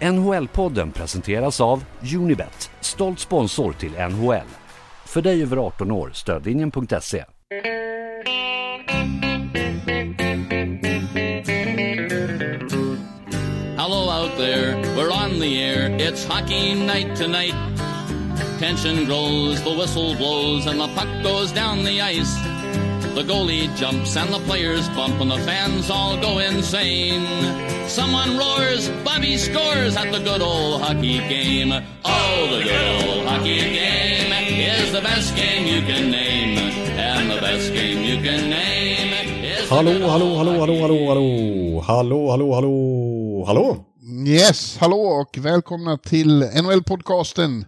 NHL-podden presenteras av Unibet, stolt sponsor till NHL. För dig över 18 år, stödlinjen.se. Hello out there, we're on the air. It's hockey night tonight. Tension grows, the whistle blows, and the puck goes down the ice. The goalie jumps and the players bump and the fans all go insane. Someone roars, Bobby scores at the good old hockey game. Oh, the good old hockey game is the best game you can name. And the best game you can name is the Hallå, good old hallå, hallå, hallå, hockey hallå, game. hallå, hallå, hallå, hallå, hallå. Yes, hallå och välkomna till NHL-podcasten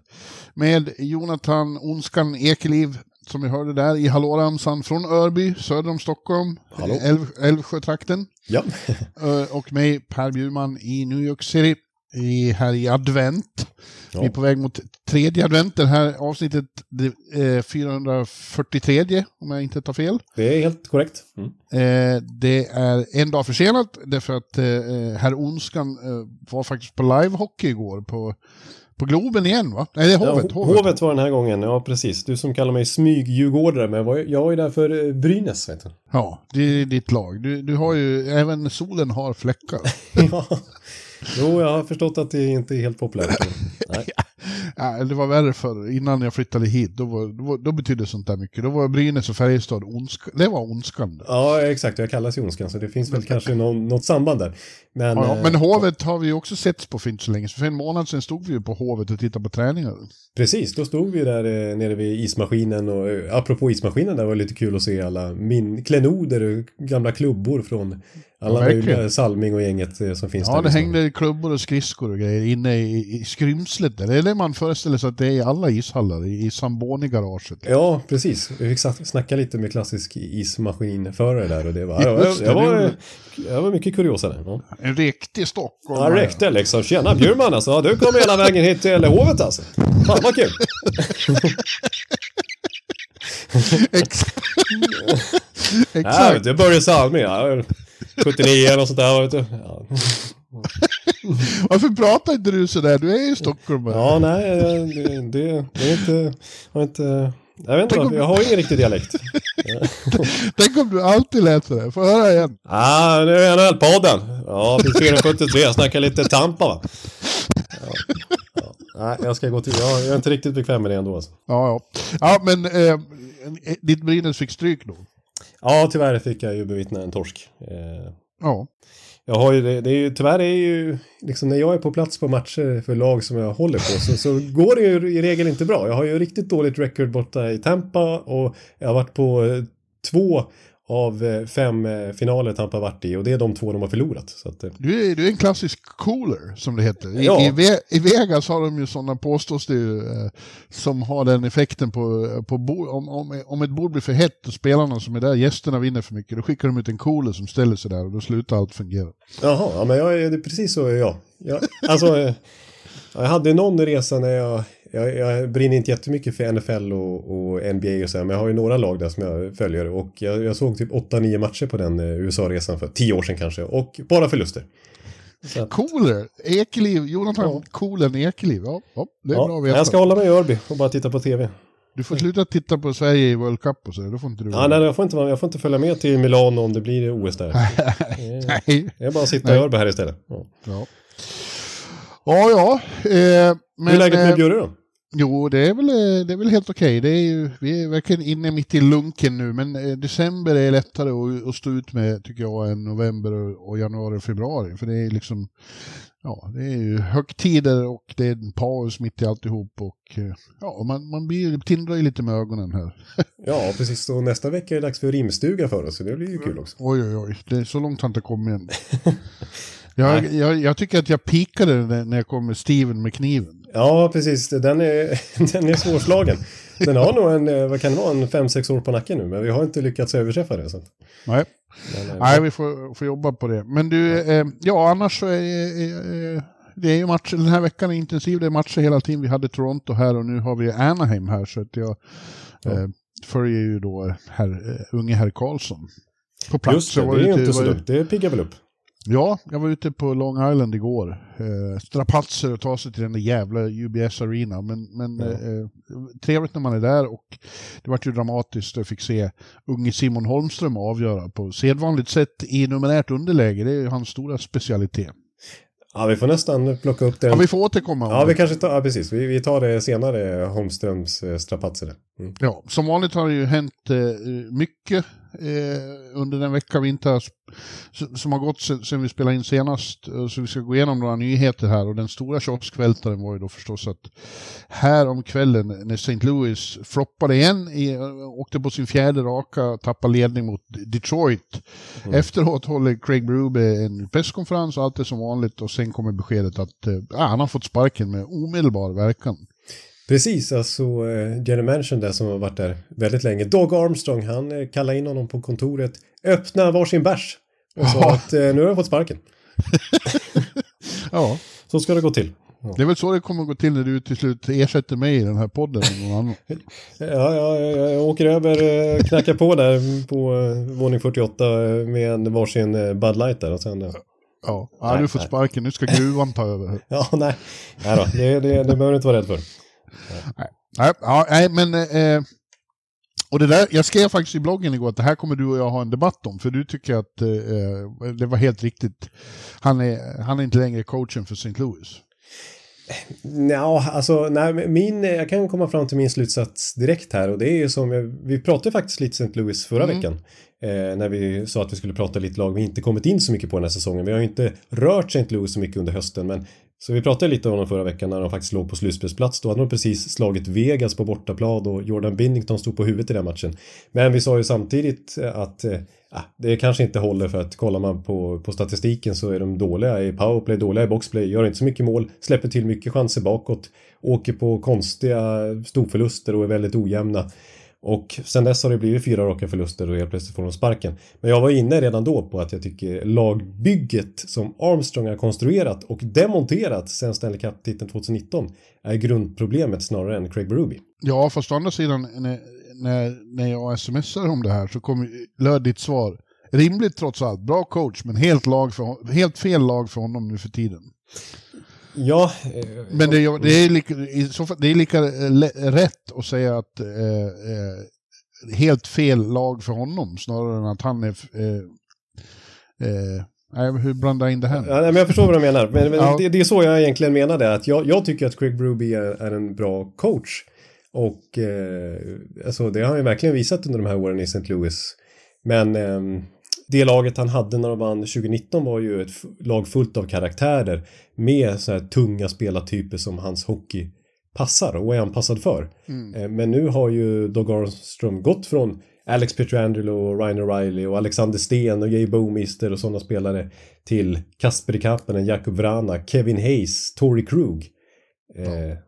med Jonathan Onskan Ekeliv som vi hörde där i hallåramsan från Örby, söder om Stockholm, Hallå. Älv, Älvsjötrakten. Ja, Eh, Och mig, Per Bjurman i New York City, i, här i advent. Ja. Vi är på väg mot tredje advent, det här avsnittet det är 443 om jag inte tar fel. det är helt korrekt. Mm. Eh, det är en dag försenat därför att eh, herr Onskan eh, var faktiskt på livehockey igår på, på Globen igen va? Nej, det är Hovet. ja, hovet. var den här gången, ja precis. Du som kallar mig smyg-djurgårdare, men jag var, jag var ju där för eh, Brynäs, vet du. Ja, det är ditt lag. Du, du har ju, även solen har fläckar. ja. Jo, jag har förstått att det inte är helt populärt. Nej. Ja, det var värre för innan jag flyttade hit. Då, var, då, då betydde sånt där mycket. Då var Brynäs och Färjestad ondska. Det var ondskan. Ja, exakt. Jag kallas ju Ondskan, så det finns väl kanske någon, något samband där. Men, Ja, eh, men Hovet har vi ju också sett på för inte så länge. Så för en månad sedan stod vi ju på Hovet och tittade på träningar. Precis, då stod vi där eh, nere vid ismaskinen och eh, apropå ismaskinen där var det lite kul att se alla min klenoder och gamla klubbor från alla Ja, möjliga Salming och gänget eh, som finns Ja, där. det liksom. hängde klubbor och skridskor och grejer inne i, i skrymslet där. Det är det man föreställer sig att det är i alla ishallar, i, Samboni-garaget. Ja, precis. Vi fick snacka lite med klassisk ismaskinförare där och det var, Just det, det, var, det det var mycket kuriosa där. Ja. En riktig Stockholm. Ja, räckte liksom. Tjena Bjurman alltså. Ja, Du kom hela vägen hit till Hovet alltså. Fan vad kul. Ex Ja, Exakt. vet du, Börje Salming. Ja, 79 eller sånt där. Vet du. Ja. Varför pratar inte du sådär? Du är ju stockholmare. Ja, nej, det, det, det är inte... Har inte jag vet inte, om- jag har ingen riktig dialekt. Tänk om du alltid lät sådär. Få höra igen. Ah, nu är NHL-podden. Ja, finns 473. Jag snackar lite Tampa va. Ja, ja. Nej, jag ska gå till... Jag, jag är inte riktigt bekväm med det ändå alltså. Ja, ja. Ja, men eh, ditt Brynäs fick stryk då. Ja, tyvärr fick jag ju bevittna en torsk. Eh, Ja. Jag har ju, det, det är ju, tyvärr är ju, liksom när jag är på plats på matcher för lag som jag håller på så, så går det ju i regel inte bra. Jag har ju riktigt dåligt record borta i Tampa och jag har varit på eh, två av eh, fem eh, finaler Tampa varit i och det är de två de har förlorat. Så att, eh, Du, är, du är en klassisk cooler, som det heter. I, Ja. i, Ve I Vegas har de ju sådana, påstås det ju, eh, som har den effekten på, på bord. Om, om, om ett bord blir för hett och spelarna som är där, gästerna vinner för mycket, då skickar de ut en cooler som ställer sig där och då slutar allt fungera. Jaha, ja, men jag, är- det är precis så jag. jag alltså, jag hade någon resa när jag, jag, jag brinner inte jättemycket för NFL och, och NBA och så här, men jag har ju några lag där som jag följer och jag, jag såg typ 8-9 matcher på den eh, USA-resan för 10 år sedan kanske och bara förluster. Att, Cooler, Ekeliv, Jonathan Ja. Coolen Ekeliv. Ja, ja, det är bra ja, att veta. jag ska hålla mig i Örby och bara titta på TV. Du får sluta titta på Sverige i World Cup och så, då får inte du Ja, nej, jag, får inte, jag får inte följa med till Milano om det blir OS där. Nej. Jag är bara att sitta i. Örby här istället. Ja. Ja, ja. ja eh, men, Hur är läget eh, med Bjurre då? Jo, det är väl, eh, det är väl helt okej. Det är ju, vi är verkligen inne mitt i lunken nu, men eh, december är lättare att, att stå ut med, tycker jag, än november och, januari och februari. För det är liksom, ja, det är ju högtider och det är en paus mitt i alltihop och eh, ja, man, man blir, tindrar ju lite med ögonen här. Ja, precis. Och nästa vecka är det dags för rimstuga för oss, så det blir ju kul också. Oj, oj, oj, det är så långt har inte kommit än. Jag, jag, jag tycker att jag pikade när jag kom med Steven med kniven. Ja, precis. Den är, den är svårslagen. Den har nog en, eh, vad kan det vara, en 5-6 år på nacken nu, men vi har inte lyckats överträffa det. Så. Nej. Men, Nej, vi får, får jobba på det. Men du, eh, ja annars så är eh, det är ju matcher, den här veckan är intensiv, det är matcher hela tiden. Vi hade Toronto här och nu har vi Anaheim här så att jag eh, följer ju då herr, eh, unge herr Karlsson. På plats. Just det, det är ju inte så dumt. Det piggar väl upp. Ja, jag var ute på Long Island igår. Eh, strapatser att ta sig till den där jävla UBS Arena. Men, men Ja. eh, trevligt när man är där och det vart ju dramatiskt att fick se unge Simon Holmström avgöra på sedvanligt sätt i numerärt underläge. Det är ju hans stora specialitet. Ja, vi får nästan plocka upp den. Ja, vi får återkomma. om Ja, det. vi kanske tar, ja precis. Vi, vi tar det senare, Holmströms eh, strapatser. Mm. Ja, som vanligt har det ju hänt eh, mycket eh, under den vecka vi inte har, som har gått sen vi spelade in senast. Eh, Så vi ska gå igenom några nyheter här och den stora kioskvältaren var ju då förstås att här om kvällen när St. Louis floppade igen, i, eh, åkte på sin fjärde raka, tappade ledning mot Detroit. Efteråt håller Craig Berube en presskonferens allt är som vanligt och sen kommer beskedet att eh, han har fått sparken med omedelbar verkan. Precis, alltså eh, General Mansion där som har varit där väldigt länge. Dog Armstrong, han eh, kallade in honom på kontoret, öppna varsin bärs och sa Ja. att eh, nu har jag fått sparken. Ja. Så ska det gå till. Det är väl så det kommer att gå till när du till slut ersätter mig i den här podden. Någon. Ja, ja, jag, åker över, knackar på där på våning 48 eh, med en varsin Bud Light där och sen... Ja, ja Nej, du får nej. sparken, nu ska gruvan ta över. Ja, nej. Nej då, det, det, det behöver du inte vara rädd för. Nej, ja, nej men... Eh, och det där, jag skrev faktiskt i bloggen igår att det här kommer du och jag ha en debatt om, för du tycker att eh, det var helt riktigt. Han är, han är inte längre coachen för St. Louis. Ja, alltså, nej, min, jag kan komma fram till min slutsats direkt här och det är ju som, vi pratade faktiskt lite St. Louis förra Mm. veckan. Eh, när vi sa att vi skulle prata lite lag vi inte kommit in så mycket på den här säsongen. Vi har ju inte rört St. Louis så mycket under hösten men så vi pratade lite om dem förra veckan när de faktiskt låg på slutspelsplats. Då hade de precis slagit Vegas på bortaplan och Jordan Binnington stod på huvudet i den matchen. Men vi sa ju samtidigt eh, att eh, ah, det kanske inte håller för att kollar man på, på statistiken så är de dåliga i powerplay, dåliga i boxplay, gör inte så mycket mål, släpper till mycket chanser bakåt, åker på konstiga storförluster och är väldigt ojämna. Och sen dess har det blivit fyra raka förluster och helt plötsligt får de sparken. Men jag var inne redan då på att jag tycker lagbygget som Armstrong har konstruerat och demonterat sen Stanley Cup-titeln 2019 är grundproblemet snarare än Craig Berube. Ja, fast å andra sidan, när, när, när jag smsar om det här så löd ditt svar. Rimligt trots allt, bra coach, men helt, lag för, helt fel lag för honom nu för tiden. Ja, eh, Men det, är- det, är lika, det är lika eh, rätt att säga att eh, eh, helt fel lag för honom snarare än att han är... Eh, eh, hur blandar jag in det här? Ja, men jag förstår vad du menar. Men, men Ja. det, det är så jag egentligen menade. Att jag, jag tycker att Craig Berube är, är en bra coach. Och eh, alltså, det har han ju verkligen visat under de här åren i St. Louis. Men ehm, det laget han hade när de vann 2019 var ju ett lag fullt av karaktärer. Med så här tunga spelartyper som hans hockey passar och är anpassad för. Eh, Men nu har ju Doug Armstrong gått från Alex Pietrangelo och Ryan O'Reilly och Alexander Sten och Jay Bouwmeester och sådana spelare till Kasper Kapanen, Jakub Vrana, Kevin Hayes, Tory Krug. Eh,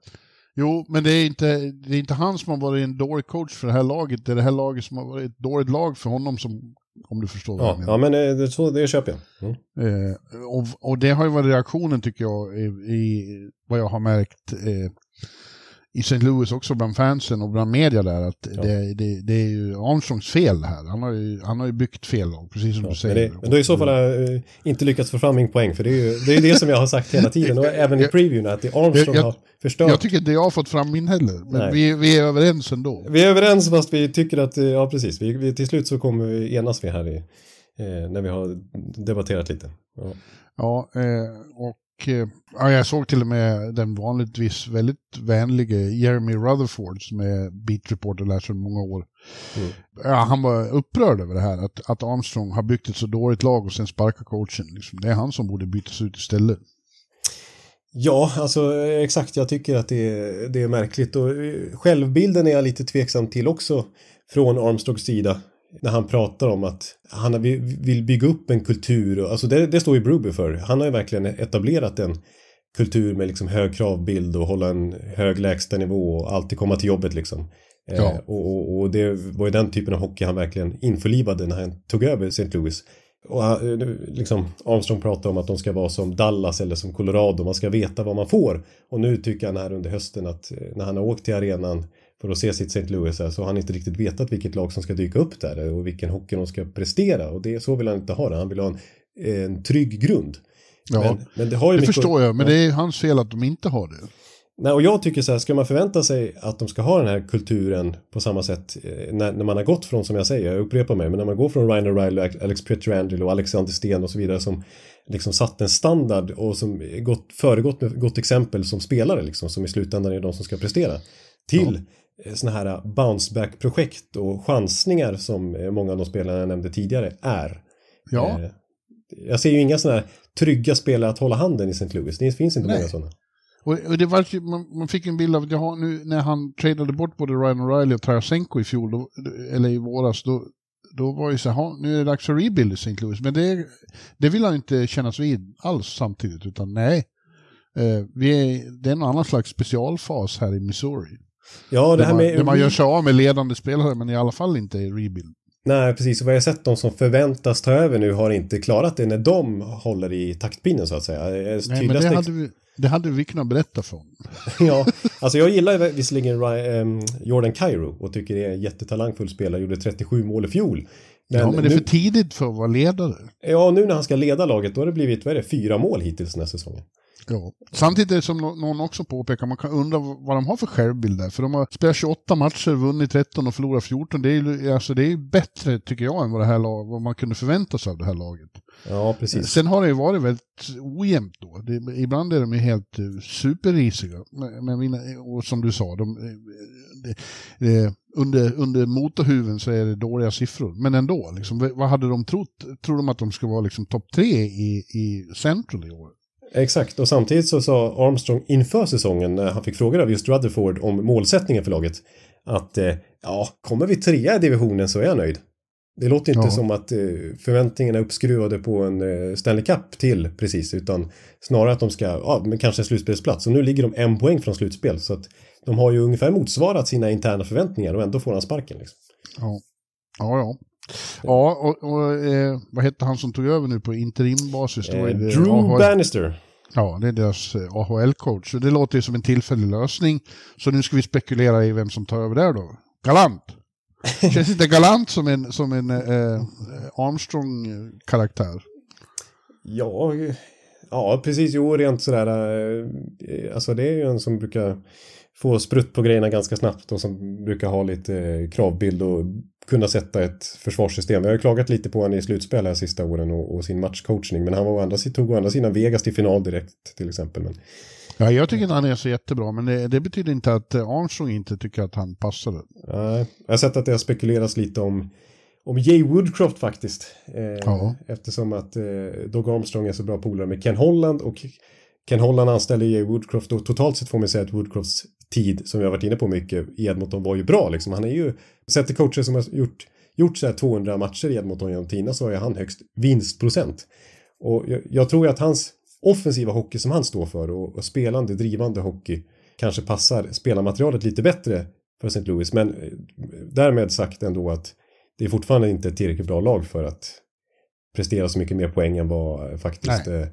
Jo, men det är, inte, det är inte han som har varit en dålig coach för det här laget. Det är det här laget som har varit ett dåligt lag för honom som, om du förstår vad jag ja, menar. ja, men det, så, det köper jag. Mm. Eh, och, och det har ju varit reaktionen tycker jag i, i vad jag har märkt eh, i St. Louis också bland fansen och bland media där att Ja. det, det, det är ju Armstrongs fel här. Han har ju, han har ju byggt fel lag, precis som Ja, du men, säger. det, men då i så fall har jag eh, inte lyckats få fram min poäng för det är ju det, är det som jag har sagt hela tiden och även i previewn att det Armstrong jag- har förstört. Jag tycker inte jag har fått fram min heller, men Nej. vi, vi är överens ändå. Vi är överens fast vi tycker att, eh, ja precis, vi, vi, till slut så kommer vi enas vi här i, eh, när vi har debatterat lite. Ja. Ja, eh, och ja, jag såg till och med den vanligtvis väldigt vänlige Jeremy Rutherford som är beat reporter där sedan många år. Mm. Ja, han var upprörd över det här, att, att Armstrong har byggt ett så dåligt lag och sen sparkar coachen. Liksom. Det är han som borde bytas ut istället. Ja, alltså eh, exakt. Jag tycker att det är, det är märkligt och eh, självbilden är jag lite tveksam till också från Armstrongs sida. När han pratar om att han vill bygga upp en kultur. och- Alltså det, det står ju Bruby för. Han har ju verkligen etablerat en kultur med liksom hög kravbild och hålla en hög lägstanivå och alltid komma till jobbet liksom. Eh, Ja. och, och, och det var ju den typen av hockey han verkligen införlivade när han tog över St. Louis. Och han, eh, liksom, Armstrong pratar om att de ska vara som Dallas eller som Colorado, man ska veta vad man får. Och nu tycker han här under hösten att eh, när han har åkt till arenan för att se sitt St. Louis så har han inte riktigt vetat vilket lag som ska dyka upp där och vilken hockey de ska prestera. Och det, så vill han inte ha det. Han vill ha en en trygg grund. Ja, Men, men det det förstår jag, men det är hans fel att de inte har det. Nej, och jag tycker så här, ska man förvänta sig att de ska ha den här kulturen på samma sätt eh, när, när man har gått från, som jag säger, jag upprepar mig, men när man går från Ryan O'Reilly, Alex Pietrangelo och Alexander Sten och så vidare som liksom satt en standard och som gått, föregått med gott exempel som spelare liksom, som i slutändan är de som ska prestera. Till ja. Sådana här bounceback-projekt och chansningar som eh, många av de spelarna jag nämnde tidigare är. Ja, Eh, Jag ser ju inga sådana här trygga spelare att hålla handen i St. Louis. Det finns inte Nej. många sådana. och, det var, man, man fick en bild av att jag nu när han tradade bort både Ryan O'Reilly och Tarasenko i fjol, då, eller i våras, då, då var ju så här, "Ha, nu är det dags för rebuild i St. Louis. Men det, det vill han inte kännas vid alls samtidigt, utan nej. Eh, vi är, det är en annan slags specialfas här i Missouri. Ja, det här man, med... där man gör sig av med ledande spelare, men i alla fall inte i rebuild. Nej, precis. Och vad jag sett de som förväntas ta över nu har inte klarat det när de håller i taktpinnen så att säga. Eh, Nej, men det hade, vi, det hade vi kunnat berätta från. ja, alltså jag gillar visserligen ehm, Jordan Cairo och tycker det är en jättetalangfull spelare. Gjorde 37 mål i fjol. Men, ja, men det är nu, för tidigt för att vara ledare. ja, nu när han ska leda laget då har det blivit, vad är det, fyra mål hittills den här säsongen. Ja. Samtidigt som nå- någon också påpekar, man kan undra vad de har för självbild där. För de har spelat 28 matcher, vunnit 13 och förlorat 14. Det är ju alltså, det är ju bättre, tycker jag, än vad, det här lag, vad man kunde förvänta sig av det här laget. Ja, precis. Sen har det ju varit väldigt ojämnt då. Det, ibland är de ju helt uh, superrisiga. Men, men och som du sa, de, eh, det, det, under, under motorhuven så är det dåliga siffror. Men ändå, liksom, vad- hade de trott? Tror de att de ska vara liksom topp tre i, i Central i år? Exakt, och samtidigt så sa Armstrong inför säsongen när han fick frågor av just Rutherford om målsättningen för laget att eh, ja, kommer vi trea i divisionen så är jag nöjd. Det låter inte Ja. som att eh, förväntningarna är uppskruvade på en eh, Stanley Cup till precis utan snarare att de ska, ja, men kanske en slutspelsplats. Och nu ligger de en poäng från slutspel så att de har ju ungefär motsvarat sina interna förväntningar och ändå får han sparken. Liksom. Ja, ja. Ja, ja och, och eh, vad hette han som tog över nu på interimbasis? Eh, Drew AHL. Bannister. Ja, det är deras eh, AHL-coach. Så det låter ju som en tillfällig lösning. Så nu ska vi spekulera i vem som tar över där då. Galant! Känns inte Galant som en, som en eh, Armstrong-karaktär? Ja, eh, ja precis. Jo, rent sådär. eh, Alltså det är ju en som brukar få sprutt på grejerna ganska snabbt och som brukar ha lite eh, kravbild och kunna sätta ett försvarssystem. Jag har ju klagat lite på honom i slutspel här sista åren och, och sin matchcoachning. Men han var å andra, tog å andra sidan Vegas till final direkt till exempel. Men, Ja, jag tycker inte han är så jättebra, men det, det betyder inte att eh, Armstrong inte tycker att han passade. nej, jag har sett att det har spekulerats lite om om Jay Woodcroft faktiskt. Eh, Ja. Eftersom att eh, Doug Armstrong är så bra polare med Ken Holland och Ken Holland anställde Jay Woodcroft och totalt sett får man säga att Woodcrofts tid som vi har varit inne på mycket i Edmonton var ju bra liksom. Han är ju, sett till coacher som har gjort, gjort så här 200 matcher i Edmonton genom tiderna så är han högst vinstprocent. Och jag, jag tror ju att hans offensiva hockey som han står för och, och spelande, drivande hockey kanske passar spelarmaterialet lite bättre för St. Louis. Men eh, därmed sagt ändå att det är fortfarande inte ett tillräckligt bra lag för att prestera så mycket mer poäng än vad eh, faktiskt eh,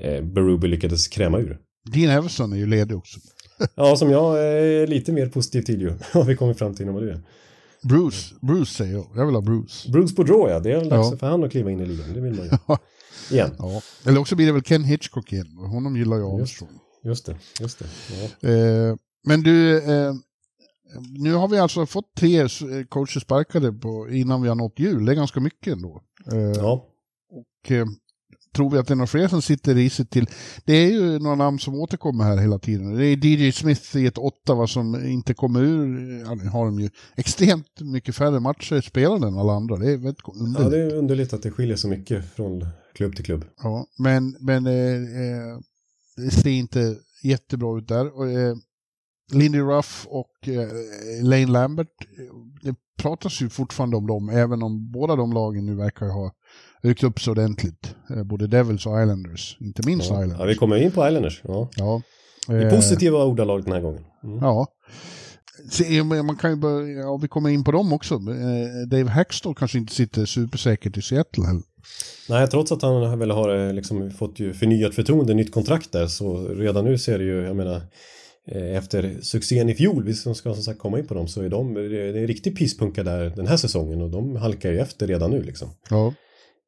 eh, Berube lyckades kräma ur. Dean Everson är ju ledig också. Ja, som jag är lite mer positiv till ju. Har vi kommit fram till inom det. Bruce, Bruce säger jag. Jag vill ha Bruce. Bruce Boudreau ja, det är väl dags Ja. för han att kliva in i ligan. Det vill man ju. Igen. Ja. Eller också blir det väl Ken Hitchcock igen. Honom gillar jag Just. Armstrong. Just det, just det. Ja. Eh, men du, eh, nu har vi alltså fått tre eh, coacher sparkade på, innan vi har nått jul. Det är ganska mycket ändå. Eh, ja. Och eh, tror vi att det är några fler som sitter risigt till. Det är ju några namn som återkommer här hela tiden. Det är DJ Smith i ett Ottawa som inte kommer ur. Ja, nu har de ju extremt mycket färre matcher spelade än alla andra. Det är väldigt ja, underligt. det är underligt att det skiljer så mycket från klubb till klubb. Ja, men, men eh, eh, det ser inte jättebra ut där. Och, eh, Lindy Ruff och eh, Lane Lambert, eh, det pratas ju fortfarande om dem, även om båda de lagen nu verkar ha ryckt upp sig ordentligt. Eh, både Devils och Islanders, inte minst Ja. Islanders. ja, vi kommer in på Islanders. Ja. Ja. I Eh, positiva ordalag den här gången. Mm. Ja. Se, Man kan ju börja, ja, vi kommer in på dem också. Eh, Dave Hackstall kanske inte sitter supersäkert i Seattle heller. Nej, trots att han väl har liksom fått ju förnyat förtroende, nytt kontrakt där, så redan nu ser det ju, jag menar, efter succén i fjol, vi som ska som sagt komma in på dem, så är de, det är en riktig pisspunka där den här säsongen och de halkar ju efter redan nu liksom. Ja.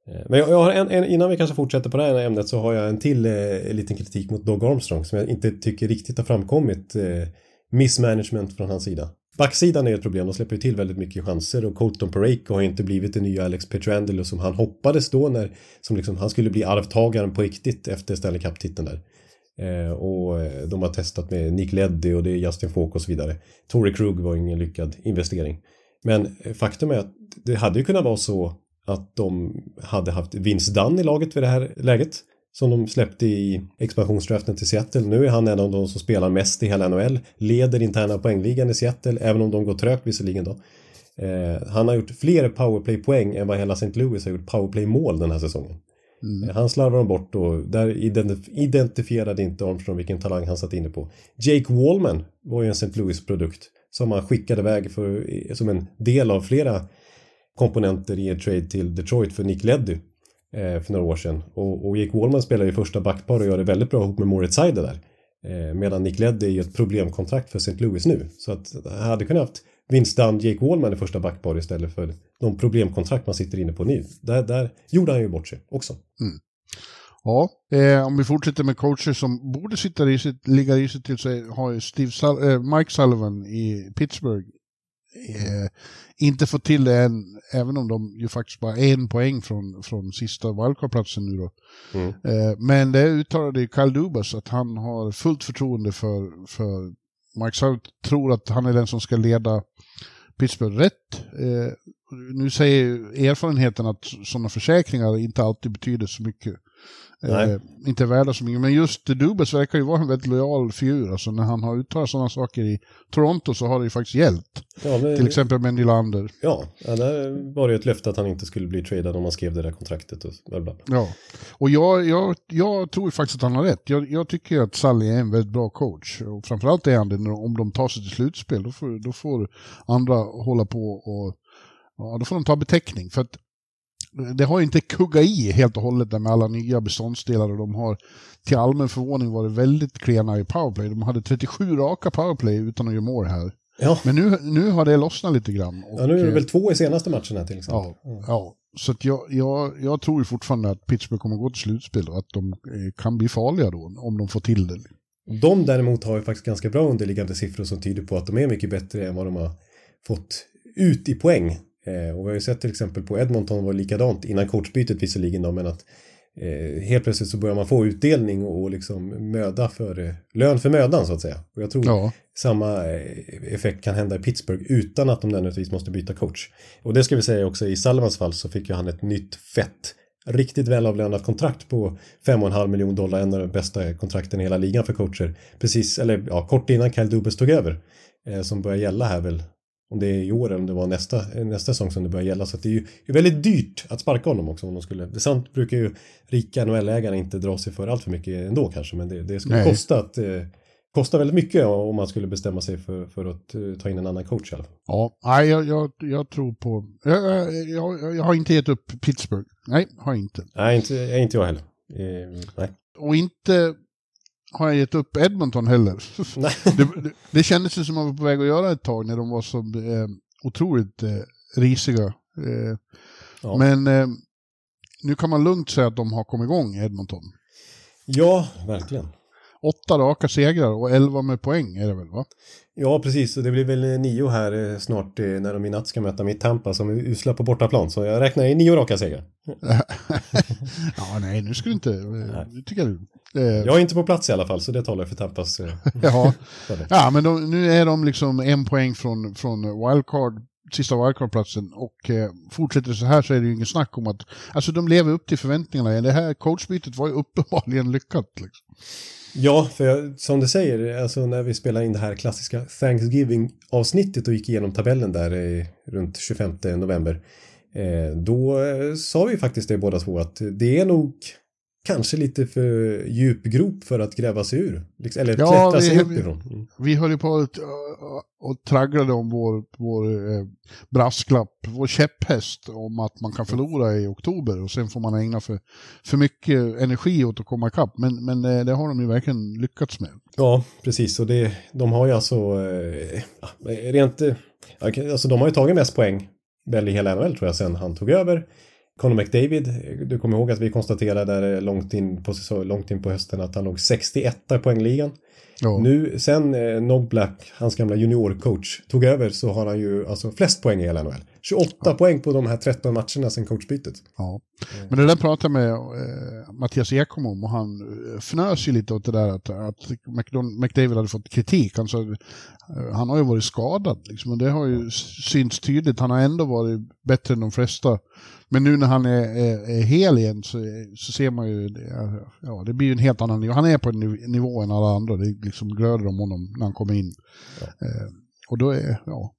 Eh, men jag, jag har en, en, innan vi kanske fortsätter på det här ämnet så har jag en till eh, liten kritik mot Doug Armstrong som jag inte tycker riktigt har framkommit. Eh, missmanagement från hans sida. Backsidan är ett problem, de släpper ju till väldigt mycket chanser och Colton Pareko har inte blivit den nya Alex Petrangelo som han hoppades då när som liksom, han skulle bli arvtagaren på riktigt efter Stanley Cup-titeln där. Eh, och eh, de har testat med Nick Leddy och det är Justin Falk och så vidare. Tory Krug var ingen lyckad investering. Men eh, faktum är att det hade ju kunnat vara så att de hade haft Vince Dunn i laget vid det här läget. Som de släppte i expansionsdraften till Seattle. Nu är han en av de som spelar mest i hela NHL. Leder interna poängligan i Seattle, även om de går trögt visserligen då. Eh, han har gjort fler powerplay-poäng än vad hela St. Louis har gjort powerplay-mål den här säsongen. Mm. Han slarvar dem bort och där identifierade inte Armstrong vilken talang han satt inne på. Jake Wallman var ju en St. Louis-produkt som han skickade iväg för, som en del av flera komponenter i en trade till Detroit för Nick Leddy eh, för några år sedan. Och, och Jake Wallman spelar i första backpar och gör det väldigt bra ihop med Moritz Seider där. Eh, medan Nick Leddy är ju ett problemkontrakt för St. Louis nu. Så att han hade kunnat haft Vince Dunn, Jake Wallman i första backpar istället för de problemkontrakt man sitter inne på nu. Där, där gjorde han ju bort sig också. Mm. Ja, eh, om vi fortsätter med coacher som borde sitta i sitt, ligga i sig till så har Steve Sul eh, Mike Sullivan i Pittsburgh eh, inte fått till det än, även om de ju faktiskt bara en poäng från, från sista wildcard-platsen nu då. Mm. Eh, men det uttalade Kyle Dubas att han har fullt förtroende för, för Mike Sullivan, tror att han är den som ska leda Pittsburgh rätt. Eh, nu säger erfarenheten att sådana försäkringar inte alltid betyder så mycket. Eh, inte värda så mycket. Men just Dubes verkar ju vara en väldigt lojal figur. Alltså när han har uttalat sådana saker i Toronto så har det ju faktiskt hjälpt. Ja, men, Till exempel med Nylander. Ja, där var det ju ett löfte att han inte skulle bli tradad om han skrev det där kontraktet. Och bla bla. Ja, och jag, jag, jag tror faktiskt att han har rätt. Jag, jag tycker att Sally är en väldigt bra coach. Och framförallt är han det om de tar sig till slutspel. Då får, då får andra hålla på och Ja, då får de ta beteckning. För att det har inte kuggat i helt och hållet där med alla nya beståndsdelar och de har till allmän förvåning varit väldigt klena i powerplay. De hade 37 raka powerplay utan att göra mål här. Ja. Men nu, nu har det lossnat lite grann. Och, ja, nu är det väl två i senaste matcherna till exempel. Ja, mm. ja. så jag, jag, jag tror ju fortfarande att Pittsburgh kommer gå till slutspel och att de eh, kan bli farliga då om de får till det. De däremot har ju faktiskt ganska bra underliggande siffror som tyder på att de är mycket bättre än vad de har fått ut i poäng Eh, och vi har ju sett till exempel på Edmonton var det likadant innan coachbytet visserligen då, men att eh, helt plötsligt så börjar man få utdelning och, och liksom möda för eh, lön för mödan så att säga. Och jag tror ja. samma eh, effekt kan hända i Pittsburgh utan att de nödvändigtvis måste byta coach. Och det ska vi säga också i Salvans fall så fick ju han ett nytt fett riktigt välavlönat kontrakt på 5,5 miljoner dollar, en av de bästa kontrakten i hela ligan för coacher. Precis, eller ja, kort innan Kyle Dubas tog över. Eh, som börjar gälla här väl om det är i år eller om det var nästa, nästa säsong som det börjar gälla. Så det är ju väldigt dyrt att sparka honom också om de skulle. Det sant brukar ju rika NHL-ägare inte dra sig för allt för mycket ändå kanske. Men det, det skulle Nej. kosta att eh, kosta väldigt mycket om man skulle bestämma sig för, för att uh, ta in en annan coach i alla fall. Ja, nej, jag, jag, jag tror på... Jag, jag, jag, har inte gett upp Pittsburgh. Nej, har inte. Nej, inte, inte jag heller. Eh, nej. Och inte har jag gett upp Edmonton heller. det, det, det kändes ju som att man var på väg att göra ett tag när de var så eh, otroligt eh, risiga. Eh, ja. Men eh, nu kan man lugnt säga att de har kommit igång, Edmonton. Ja, verkligen. Åtta raka segrar och elva med poäng är det väl va? Ja, precis. Och det blir väl nio här eh, snart eh, när de i natt ska möta mitt Tampa som är usla på bortaplan. Så jag räknar i nio raka segrar. ja, nej, nu ska du inte... Nu tycker jag jag är inte på plats i alla fall, så det talar för Tampas. ja. ja, men de, nu är de liksom en poäng från, från wildcard, sista wildcard-platsen och eh, fortsätter så här så är det ju ingen snack om att, alltså de lever upp till förväntningarna. Det här coachbytet var ju uppenbarligen lyckat. Liksom. Ja, för som du säger, alltså när vi spelar in det här klassiska Thanksgiving-avsnittet och gick igenom tabellen där eh, runt 25 november, eh, då eh, sa vi faktiskt det båda två att det är nog kanske lite för djup grop för att gräva sig ur. Liksom, eller ja, klättra sig upp ifrån. Mm. Vi höll ju på och, och tragglade om vår, vår eh, brasklapp, vår käpphäst om att man kan förlora i oktober och sen får man ägna för, för mycket energi åt att komma ikapp. Men, men eh, det har de ju verkligen lyckats med. Ja, precis. Och det, de har ju alltså eh, rent... Alltså de har ju tagit mest poäng väl i hela NHL tror jag sen han tog över. Conor McDavid, du kommer ihåg att vi konstaterade där långt in på, långt in på hösten att han låg 61 i poängligan. Ja. Nu, sen eh, Nog Black, hans gamla juniorcoach, tog över så har han ju alltså flest poäng i hela NHL. 28 ja. poäng på de här 13 matcherna sen coachbytet. Ja. Men det där pratade jag med eh, Mattias Ekholm om och han eh, fnös ju lite åt det där att, att McDavid hade fått kritik. Han, sa, eh, han har ju varit skadad liksom, och det har ju synts tydligt. Han har ändå varit bättre än de flesta men nu när han är, är, är hel igen så, så ser man ju, ja det blir ju en helt annan nivå. Han är på en nivå än alla andra, det liksom glöder om honom när han kommer in. Ja. Eh, och då är, ja,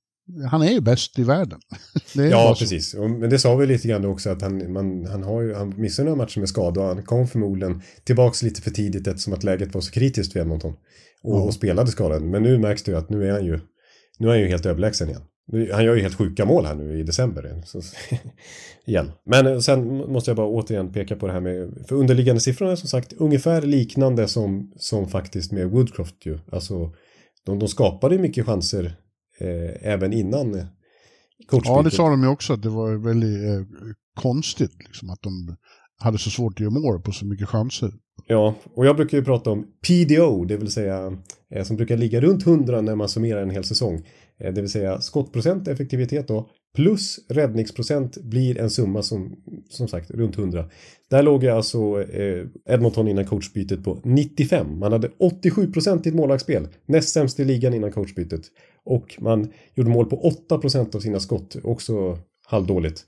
han är ju bäst i världen. ja, precis. Men det sa vi lite grann också att han, man, han, har ju, han missade några matcher med skada och han kom förmodligen tillbaks lite för tidigt eftersom att läget var så kritiskt för Edmonton. Och, ja. och spelade skadad. Men nu märks det ju att nu är han ju, nu är han ju helt överlägsen igen. Han gör ju helt sjuka mål här nu i december. Så, igen. Men sen måste jag bara återigen peka på det här med, för underliggande siffrorna är som sagt ungefär liknande som, som faktiskt med Woodcroft ju. Alltså, de, de skapade mycket chanser eh, även innan coachbytet. Ja, det sa de ju också att det var väldigt eh, konstigt liksom, att de hade så svårt att göra mål på så mycket chanser. Ja, och jag brukar ju prata om PDO, det vill säga eh, som brukar ligga runt 100 när man summerar en hel säsong. Eh, det vill säga skottprocent, effektivitet då, plus räddningsprocent blir en summa som, som sagt, runt 100. Där låg jag alltså eh, Edmonton innan coachbytet på 95. Man hade 87 procent i ett målvaktsspel, näst sämst i ligan innan coachbytet. Och man gjorde mål på 8 procent av sina skott, också halvdåligt.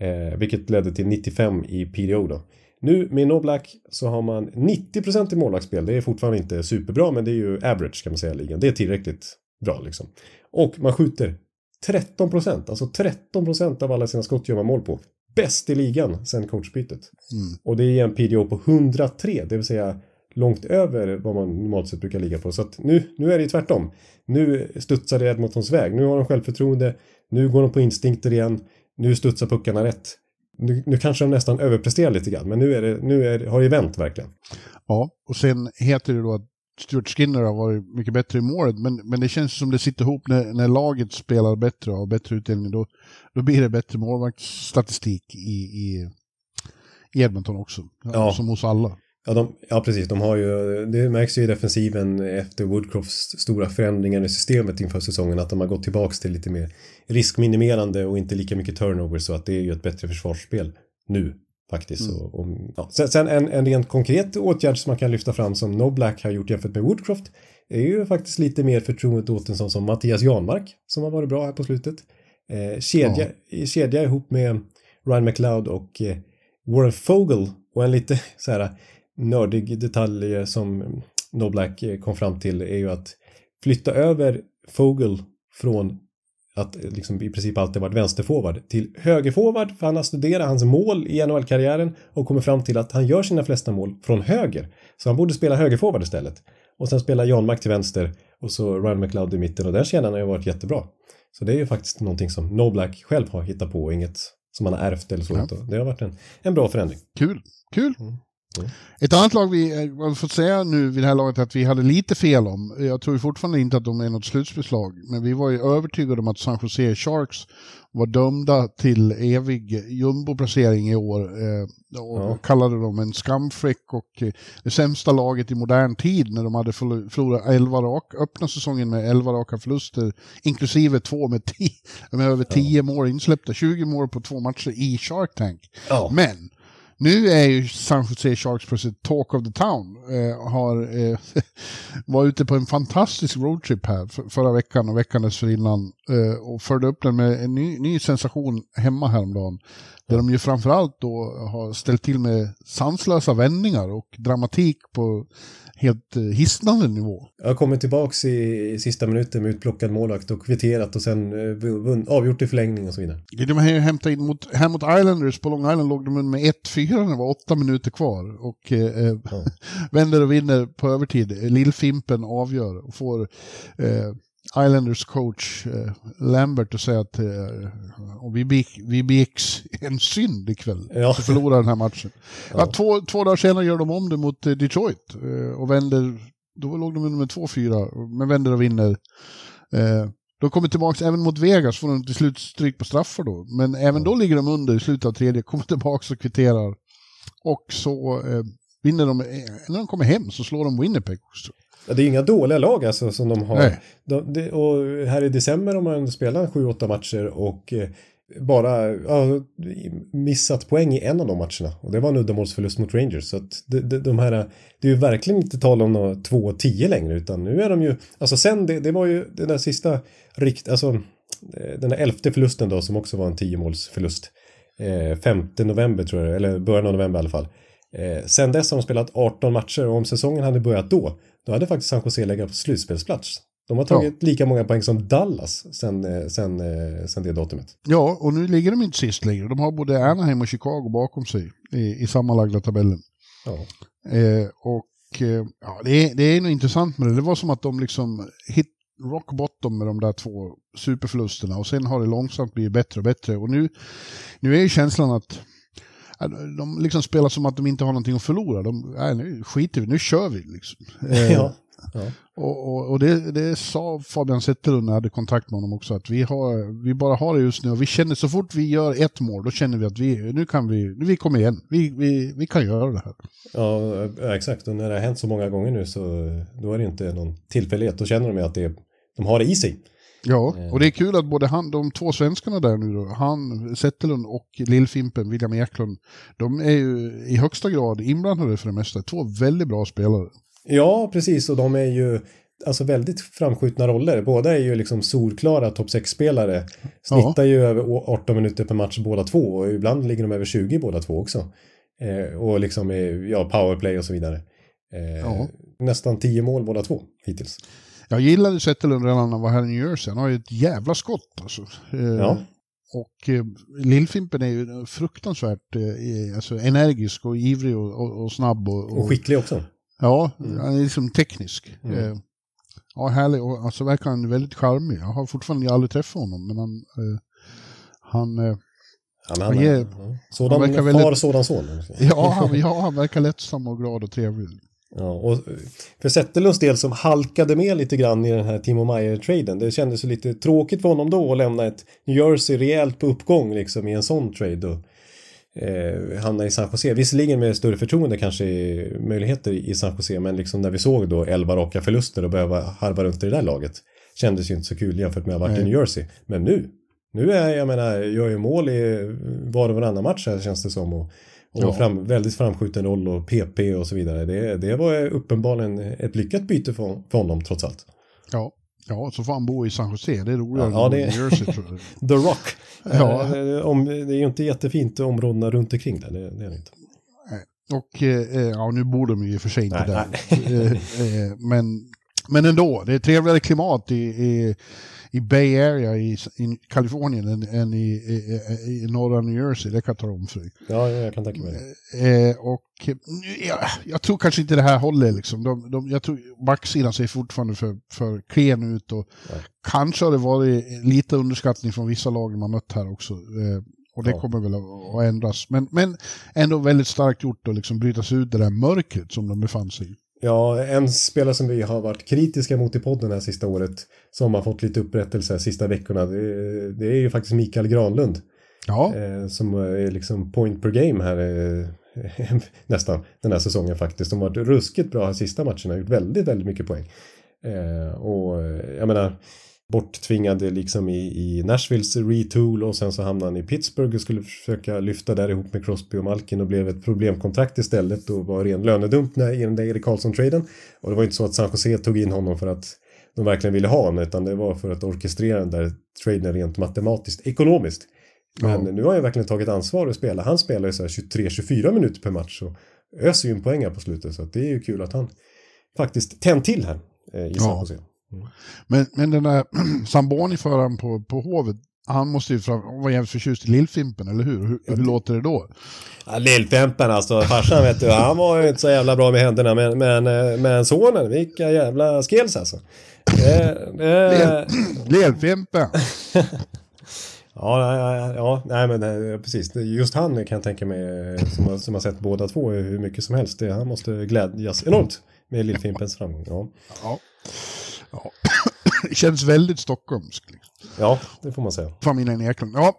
Eh, vilket ledde till 95 i PDO då. Nu med No Black så har man 90 procent i målvaktsspel. Det är fortfarande inte superbra men det är ju average kan man säga i ligan. Det är tillräckligt bra liksom. Och man skjuter 13 procent, alltså 13 procent av alla sina skott gör man mål på. Bäst i ligan sen coachbytet. Mm. Och det är en PDO på 103, det vill säga långt över vad man normalt sett brukar ligga på. Så att nu, nu är det ju tvärtom. Nu studsar det Edmontons väg. Nu har de självförtroende. Nu går de på instinkter igen. Nu studsar puckarna rätt. Nu, nu kanske de nästan överpresterar lite grann, men nu, är det, nu är, har det vänt verkligen. Ja, och sen heter det då att Stuart Skinner har varit mycket bättre i målet, men, men det känns som det sitter ihop när, när laget spelar bättre och har bättre utdelning. Då, då blir det bättre målvaktsstatistik i, i, i Edmonton också, ja. som hos alla. Ja, de, ja, precis. De har ju, det märks ju i defensiven efter Woodcrofts stora förändringar i systemet inför säsongen att de har gått tillbaka till lite mer riskminimerande och inte lika mycket turnover så att det är ju ett bättre försvarsspel nu Faktiskt. Mm. Och, och, ja. Sen, sen en, en rent konkret åtgärd som man kan lyfta fram som No Black har gjort jämfört med Woodcroft är ju faktiskt lite mer förtroende åt en sån som Mattias Janmark som har varit bra här på slutet. Eh, kedja, ja. kedja ihop med Ryan McLeod och eh, Warren Fogel och en lite så här nördig detalj som No Black eh, kom fram till är ju att flytta över Fogel från att liksom i princip alltid varit vänsterforward till högerforward för han har studerat hans mål i NHL-karriären och kommer fram till att han gör sina flesta mål från höger. Så han borde spela högerforward istället. Och sen spela Jan Mack till vänster och så Ryan McLeod i mitten och den kedjan har ju varit jättebra. Så det är ju faktiskt någonting som No Black själv har hittat på, inget som han har ärvt eller så. Ja. Det har varit en, en bra förändring. Kul, kul. Mm. Ett annat lag vi eh, har fått säga nu vid det här laget att vi hade lite fel om, jag tror fortfarande inte att de är något slutspelslag, men vi var ju övertygade om att San Jose Sharks var dömda till evig jumboplacering i år eh, och ja. kallade dem en skamfläck och eh, det sämsta laget i modern tid när de hade förlorat 11 rak, öppna säsongen med 11 raka förluster, inklusive två med, tio, med över 10 ja. mål insläppta, 20 mål på två matcher i Shark Tank. Ja. Men nu är ju San Jose Sharks plötsligt talk of the town. Eh, har, eh, var ute på en fantastisk roadtrip här för, förra veckan och veckan dessförinnan. Eh, och förde upp den med en ny, ny sensation hemma häromdagen. Där de ju framförallt då har ställt till med sanslösa vändningar och dramatik på helt eh, hisnande nivå. Jag kommit tillbaks i, i sista minuten med utplockad målvakt och kvitterat och sen eh, avgjort i förlängning och så vidare. De ju hämtat in mot, här mot Islanders, på Long Island låg de med 1-4 när det var åtta minuter kvar och eh, eh ja. vänder och vinner på övertid. Lillfimpen avgör och får eh, Islanders coach eh, Lambert att säga att eh, och vi, begick, vi begicks en synd ikväll. Ja. Att förlora den här matchen. Ja. Ja, två, två dagar senare gör de om det mot eh, Detroit eh, och vänder, då låg de under med 2-4, men vänder och vinner. Eh, De kommer tillbaka även mot Vegas, får de till slut stryk på straffar då. Men även då ligger de under i slutet av tredje, kommer tillbaka och kvitterar. Och så eh, vinner de, när de kommer hem så slår de Winnipeg också. Ja, det är inga dåliga lag alltså som de har. De, det, och här i december har man spelat 7-8 matcher och eh, bara ja, missat poäng i en av de matcherna. Och det var en uddamålsförlust mot Rangers. Så att de, de, de här, det är ju verkligen inte tal om några 2-10 längre utan nu är de ju, alltså sen det, det var ju den där sista rikt, alltså eh, den där elfte förlusten då som också var en 10-målsförlust. Eh, 5 november tror jag, eller början av november i alla fall. Eh, sen dess har de spelat 18 matcher och om säsongen hade börjat då, då hade faktiskt San Jose legat på slutspelsplats. De har tagit lika många poäng som Dallas sen, eh, sen, eh, sen det datumet. Ja, och nu ligger de inte sist längre. De har både Anaheim och Chicago bakom sig i, i sammanlagda tabellen. Ja. Eh, och eh, ja, det, är, det är nog intressant med det. Det var som att de liksom hit rock bottom med de där två superförlusterna och sen har det långsamt blivit bättre och bättre. Och nu, nu är ju känslan att ja, de liksom spelar som att de inte har någonting att förlora. De, nej, nu skiter vi, nu kör vi liksom. Eh, Ja. Ja. och, och, och det, det sa Fabian Zetterlund när jag hade kontakt med honom också, att vi, har, vi bara har det just nu och vi känner så fort vi gör ett mål, då känner vi att vi, nu kan vi, nu vi kommer igen, vi, vi, vi kan göra det här. ja, exakt. Och när det har hänt så många gånger nu så då är det inte någon tillfällighet. Då känner de att det de har det i sig. Ja, och det är kul att både han, de två svenskarna där nu då, han, Zetterlund och Lillfimpen, William Eklund, de är ju i högsta grad inblandade för det mesta. Två väldigt bra spelare. Ja, precis. Och de är ju alltså väldigt framskjutna roller. Båda är ju liksom solklara topp 6-spelare. Snittar ju över 18 minuter per match båda två och ibland ligger de över 20 båda två också. Eh, och liksom ja, powerplay och så vidare. Eh, Ja. Nästan 10 mål båda två hittills. Jag gillade Zetterlund redan när han var här i New Jersey. Han har ju ett jävla skott alltså. Eh, Ja. Och eh, Lillfimpen är ju fruktansvärt eh, alltså, energisk och ivrig och, och, och snabb. Och, Och skicklig också. Ja, han är liksom teknisk. Mm. Eh, ja, härlig. Och alltså verkar han väldigt charmig. Jag har fortfarande aldrig träffat honom, men han... Eh, han eh, Han, Han han, ger- ja. Sådan han verkar far, väldigt- sådan son. ja, han, ja, han verkar lättsam och glad och trevlig. Ja, och för Zetterlunds del som halkade med lite grann i den här Timo Meyer-traden. Det kändes ju lite tråkigt för honom då att lämna ett New Jersey rejält på uppgång liksom i en sån trade och eh, hamna i San Jose. Visserligen med större förtroende kanske möjligheter i San Jose men liksom när vi såg då 11 raka förluster och behöva harva runt i det där laget kändes ju inte så kul jämfört med att ha varit i. New Jersey. Men nu, nu är jag menar, gör ju mål i var och varannan match här känns det som och och Ja. fram, väldigt framskjuten roll och PP och så vidare. Det, det var uppenbarligen ett lyckat byte för, för honom trots allt. Ja. Ja, så får han bo i San Jose. Det är roligare Ja, än det- New Jersey tror jag. The Rock. Ja. Eh, om, det är ju inte jättefint områdena runt omkring där. Det, det är det inte. Och eh, ja, nu bor de ju i och för sig inte Nej, där. Eh, eh, men, men ändå, det är trevligare klimat i, i, i Bay Area i, i Kalifornien än, än i, i, i norra New Jersey. Det kan jag tala om för dig. Ja, jag kan tänka mig det. Eh, och eh, ja, jag tror kanske inte det här håller liksom. De, de, jag tror backsidan ser fortfarande för, för klen ut och Ja. kanske har det varit lite underskattning från vissa lag man mött här också. Eh, och det Ja. kommer väl att, att ändras. Men, men ändå väldigt starkt gjort att liksom bryta sig ut det där mörkret som de befann sig i. Ja, en spelare som vi har varit kritiska mot i podden här sista året som har fått lite upprättelse de sista veckorna det, det är ju faktiskt Mikael Granlund. Ja, Eh, som är liksom point per game här eh, nästan den här säsongen faktiskt. De har varit ruskigt bra här sista matcherna, gjort väldigt, väldigt mycket poäng. Eh, och eh, jag menar, borttvingade liksom i, i Nashvilles retool och sen så hamnade han i Pittsburgh och skulle försöka lyfta där ihop med Crosby och Malkin och blev ett problemkontrakt istället och var ren lönedump när, i den där Erik Karlsson-traden. Och det var inte så att San Jose tog in honom för att de verkligen ville ha honom utan det var för att orkestrera den där traden rent matematiskt, ekonomiskt. Men Ja. nu har han verkligen tagit ansvar och spelar. Han spelar ju så här 23-24 minuter per match och öser ju in poäng här på slutet så att det är ju kul att han faktiskt tänt till här eh, i San Ja. Jose. men, men den där Samboni-föraren på, på Hovet, han måste ju fram, vara jävligt förtjust i Lillfimpen, eller hur? Hur, hur låter det då? Ja, Lillpempen alltså, farsan vet du, han var ju inte så jävla bra med händerna men, men, eh, men sonen, vilka jävla skills alltså. Lillfimpen! ja, ja, ja, nej men eh, precis, just han kan jag tänka mig eh, som, har- som har sett båda två hur mycket som helst. Det, han måste glädjas enormt med Lillfimpens framgång. Ja. Ja. Ja. det känns väldigt stockholmskt. Ja, det får man säga. Familjen Eklund. Ja,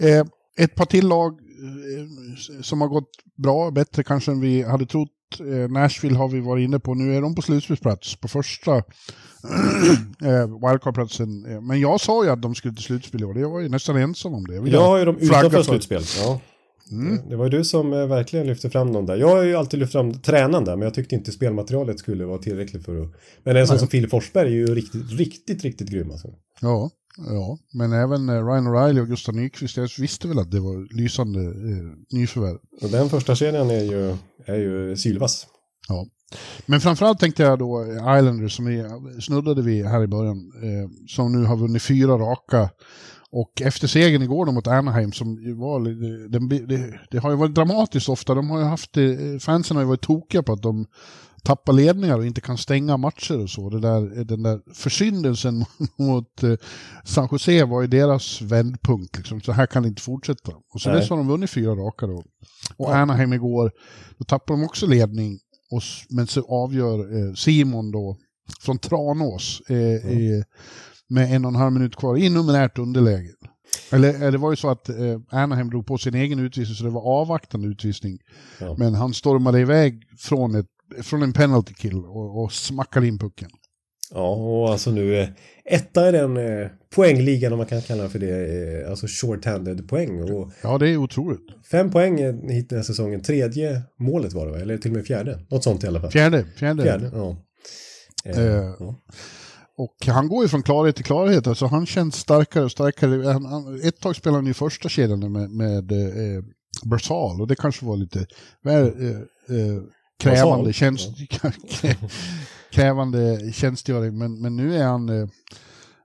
eh, ett par till lag eh, som har gått bra, bättre kanske än vi hade trott. Eh, Nashville har vi varit inne på, nu är de på slutspelsplats på första eh, wildcard-platsen. Eh, Men jag sa ju att de skulle till slutspel i år, jag var ju nästan ensam om det. vill Jag har ju dem utanför för. slutspel. Ja. Mm. Det var ju du som eh, verkligen lyfte fram dem där. Jag har ju alltid lyft fram tränaren där, men jag tyckte inte spelmaterialet skulle vara tillräckligt för att... Men en sån som Filip Forsberg är ju riktigt, riktigt, riktigt grym alltså. Ja, ja, men även eh, Ryan O'Reilly och Gustav Nyqvist, jag visste väl att det var lysande eh, nyförvärv. Och den första serien är ju, är ju sylvass. Ja. Men framförallt tänkte jag då eh, Islanders som vi snuddade vi här i början, eh, som nu har vunnit fyra raka. Och efter segern igår då mot Anaheim som var, den, det, det har ju varit dramatiskt ofta, de har ju haft, eh, fansen har ju varit tokiga på att de tappar ledningar och inte kan stänga matcher och så. Det där, den där försyndelsen mot eh, San Jose var ju deras vändpunkt. Liksom. Så här kan det inte fortsätta. Och så dess har de vunnit fyra raka då. Och Anaheim igår, då tappar de också ledning. Och, men så avgör eh, Simon då från Tranås eh, eh, med en och en halv minut kvar i numerärt underläge. Eller det var ju så att eh, Anaheim drog på sin egen utvisning så det var avvaktande utvisning. Ja. Men han stormade iväg från, ett, från en penalty kill och, och smackade in pucken. Ja, och alltså nu eh, etta i den eh, poängligan om man kan kalla det för det, eh, alltså short-handed poäng. Och Ja, det är otroligt. fem poäng hit den här säsongen. Tredje målet var det va? Eller till och med fjärde? Något sånt i alla fall. Fjärde. Fjärde. Fjärde, ja. Eh, ja. Och han går ju från klarhet till klarhet, alltså han känns starkare och starkare. Han, han, ett tag spelade han i första kedjan med, med eh, Bersal och det kanske var lite väl, eh, eh, krävande, tjänst, krävande tjänstgöring. Men, men nu är han, eh,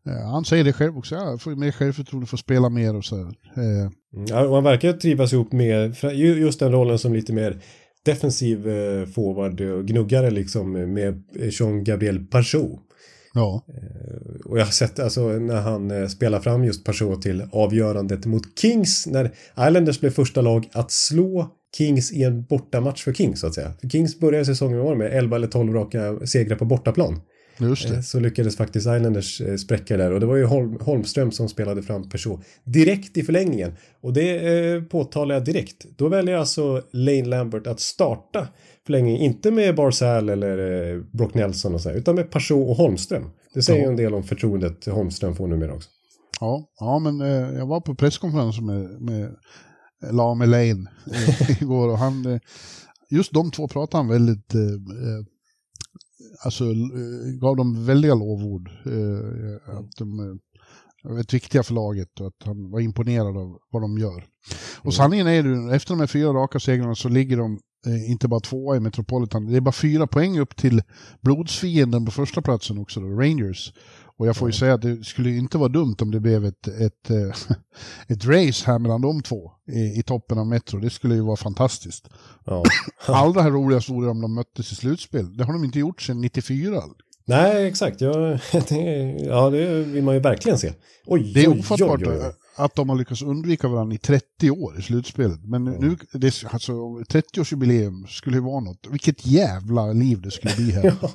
eh, han säger det själv också, ja, får mer självförtroende, får spela mer och så. Eh, Mm, Ja, och han verkar trivas ihop med just den rollen som lite mer defensiv eh, forward och gnuggare liksom med Jean-Gabriel Pachot. Ja, Och jag har sett alltså när han eh, spelar fram just Pachot till avgörandet mot Kings när Islanders blev första lag att slå Kings i en bortamatch för Kings så att säga. För Kings började säsongen år med 11 eller 12 raka segrar på bortaplan. just Eh, det. Så lyckades faktiskt Islanders eh, spräcka där och det var ju Holm, Holmström som spelade fram Peugeot direkt i förlängningen. Och det eh, påtalar jag direkt. Då väljer alltså Lane Lambert att starta förlängningen, inte med Barzal eller eh, Brock Nelson och så här, utan med Peugeot och Holmström. Det säger ju Ja. en del om förtroendet Holmström får numera också. Ja, ja men eh, jag var på presskonferens med, med Lame Lane eh, igår och han, eh, just de två pratade han väldigt, eh, alltså gav dem väldiga lovord. Eh, att de väldigt viktiga för laget och att han var imponerad av vad de gör. Och sanningen är ju, efter de här fyra raka segrarna så ligger de inte bara tvåa i Metropolitan, det är bara fyra poäng upp till blodsfienden på första platsen också, då, Rangers. Och jag får ju säga att det skulle inte vara dumt om det blev ett, ett, eh, ett race här mellan de två i, i toppen av Metro. Det skulle ju vara fantastiskt. Ja. Allra roligast vore om de möttes i slutspel. Det har de inte gjort sedan 94. Nej, exakt. Ja det, ja, det vill man ju verkligen se. Oj, Det är ofattbart oj, oj, oj. Att de har lyckats undvika varandra i 30 år i slutspelet. Men nu, det, är- alltså, 30-årsjubileum skulle ju vara något. Vilket jävla liv det skulle bli här. Ja.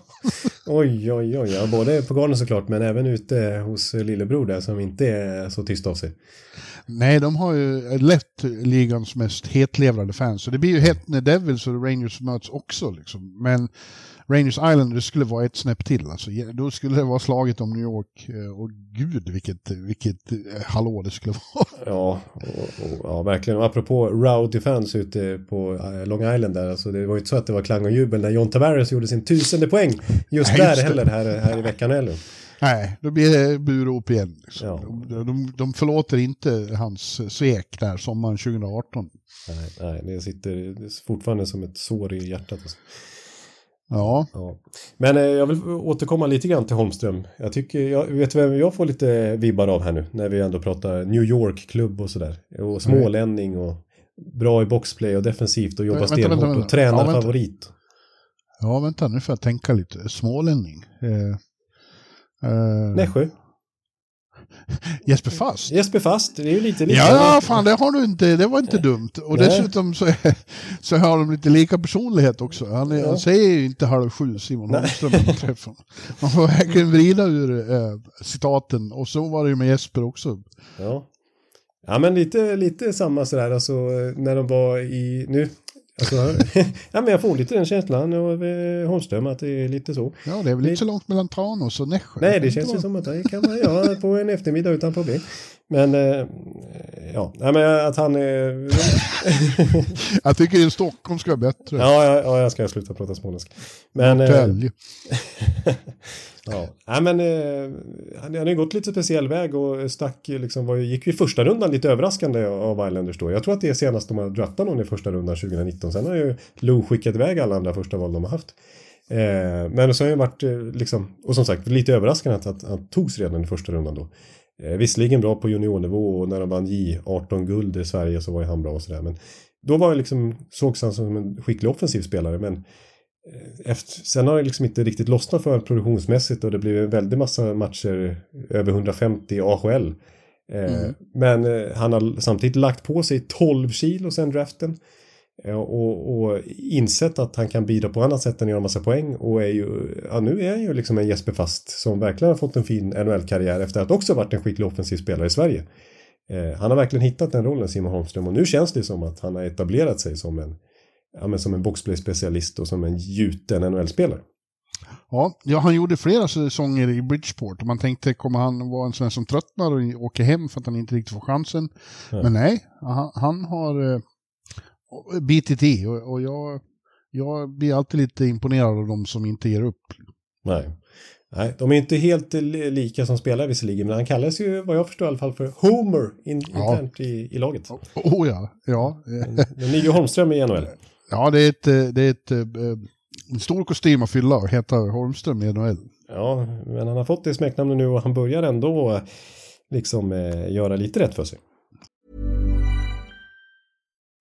Oj, oj, oj. Ja, både på garden såklart, men även ute hos lillebror där som inte är så tyst av sig. Nej, de har ju lätt ligans mest hetlevrade fans. Så det blir ju hett när Devils och Rangers möts också. Liksom. Men Rangers Island, det skulle vara ett snäpp till. Alltså, då skulle det vara slaget om New York. eh, Och gud vilket, vilket eh, hallå det skulle vara. Ja, och, och, ja, verkligen. Och apropå rowdy fans ute på eh, Long Island där, alltså det var ju inte så att det var klang och jubel när John Tavares gjorde sin tusende poäng just Nej, där just heller här, här i veckan heller. Nej, då blir det burop igen. Liksom. Ja. De, de, de förlåter inte hans svek där sommaren 2018. Nej, nej, det sitter fortfarande som ett sår i hjärtat. Alltså. Ja, Ja. Men eh, jag vill återkomma lite grann till Holmström. Jag tycker, jag vet vem jag får lite vibbar av här nu när vi ändå pratar New York-klubb och sådär. Och smålänning och bra i boxplay och defensivt och jobbar Vänta, vänta, stenhårt vänta. och tränar Ja, vänta. favorit. ja vänta nu får jag tänka lite. Smålänning. Eh, eh, Nässjö. Jesper Fast. Jesper Fast, det är ju lite Ja, ja, fan det har du inte, det var inte dumt. Och Nej. dessutom så, så har de lite lika personlighet också. Han, är, Ja. han säger ju inte halv sju, Simon Holmström, man träffar honom. Man får verkligen vrida ur eh, citaten. Och så var det ju med Jesper också. Ja. Ja men lite, lite samma sådär alltså när de var i, nu, alltså, ja men jag får lite den känslan av eh, Holmström att det är lite så. Ja, det är väl inte så långt mellan Tranås och Nässjö. Nej det kan känns ju vara- som att det kan man göra på en eftermiddag utan problem. Men, eh, ja, nej, men att han är, Jag tycker en Stockholm ska vara bättre. ja, ja, ja jag ska sluta prata småländska. Men, eh, Norrtälje. Ja, Nej, men eh, han han har ju gått lite speciell väg och stack liksom, var, gick ju i första rundan lite överraskande av Islanders då. Jag tror att det är senast de har draftat någon i första rundan 2019. Sen har ju Lou skickat iväg alla andra första val de har haft. Eh, men så har ju varit eh, liksom, och som sagt lite överraskande att, att han togs redan i första rundan då. Eh, visserligen bra på juniornivå och när de vann J18 guld i Sverige så var ju han bra och sådär. Men då var liksom, sågs han som en skicklig offensiv spelare. Men efter, sen har det liksom inte riktigt lossnat för produktionsmässigt och det blir en väldig massa matcher över 150 i AHL. Eh, Men eh, han har samtidigt lagt på sig 12 kilo sen draften. Eh, och, och insett att han kan bidra på annat sätt än göra massa poäng. Och är ju, ja, nu är han ju liksom en Jesper Fast som verkligen har fått en fin NHL-karriär efter att också varit en skicklig offensiv spelare i Sverige. Eh, han har verkligen hittat den rollen Simon Holmström och nu känns det som att han har etablerat sig som en ja, men som en boxplay-specialist och som en gjuten NHL-spelare. Ja, ja, han gjorde flera säsonger i Bridgeport och man tänkte kommer han vara en sån här som tröttnar och åker hem för att han inte riktigt får chansen. Nej. Men nej, han, han har eh, bitit i och, och jag, jag blir alltid lite imponerad av de som inte ger upp. Nej. Nej, de är inte helt li- lika som spelare visserligen, men han kallas ju vad jag förstår i alla fall för Homer in, Ja. internt i, i laget. Oh ja, ja. Den nya Holmström i NHL. Ja, det är, ett, eh, det är ett, eh, en stor kostym att fylla och heta Holmström i NHL. Ja, men han har fått det smeknamnet nu och han börjar ändå liksom eh, göra lite rätt för sig.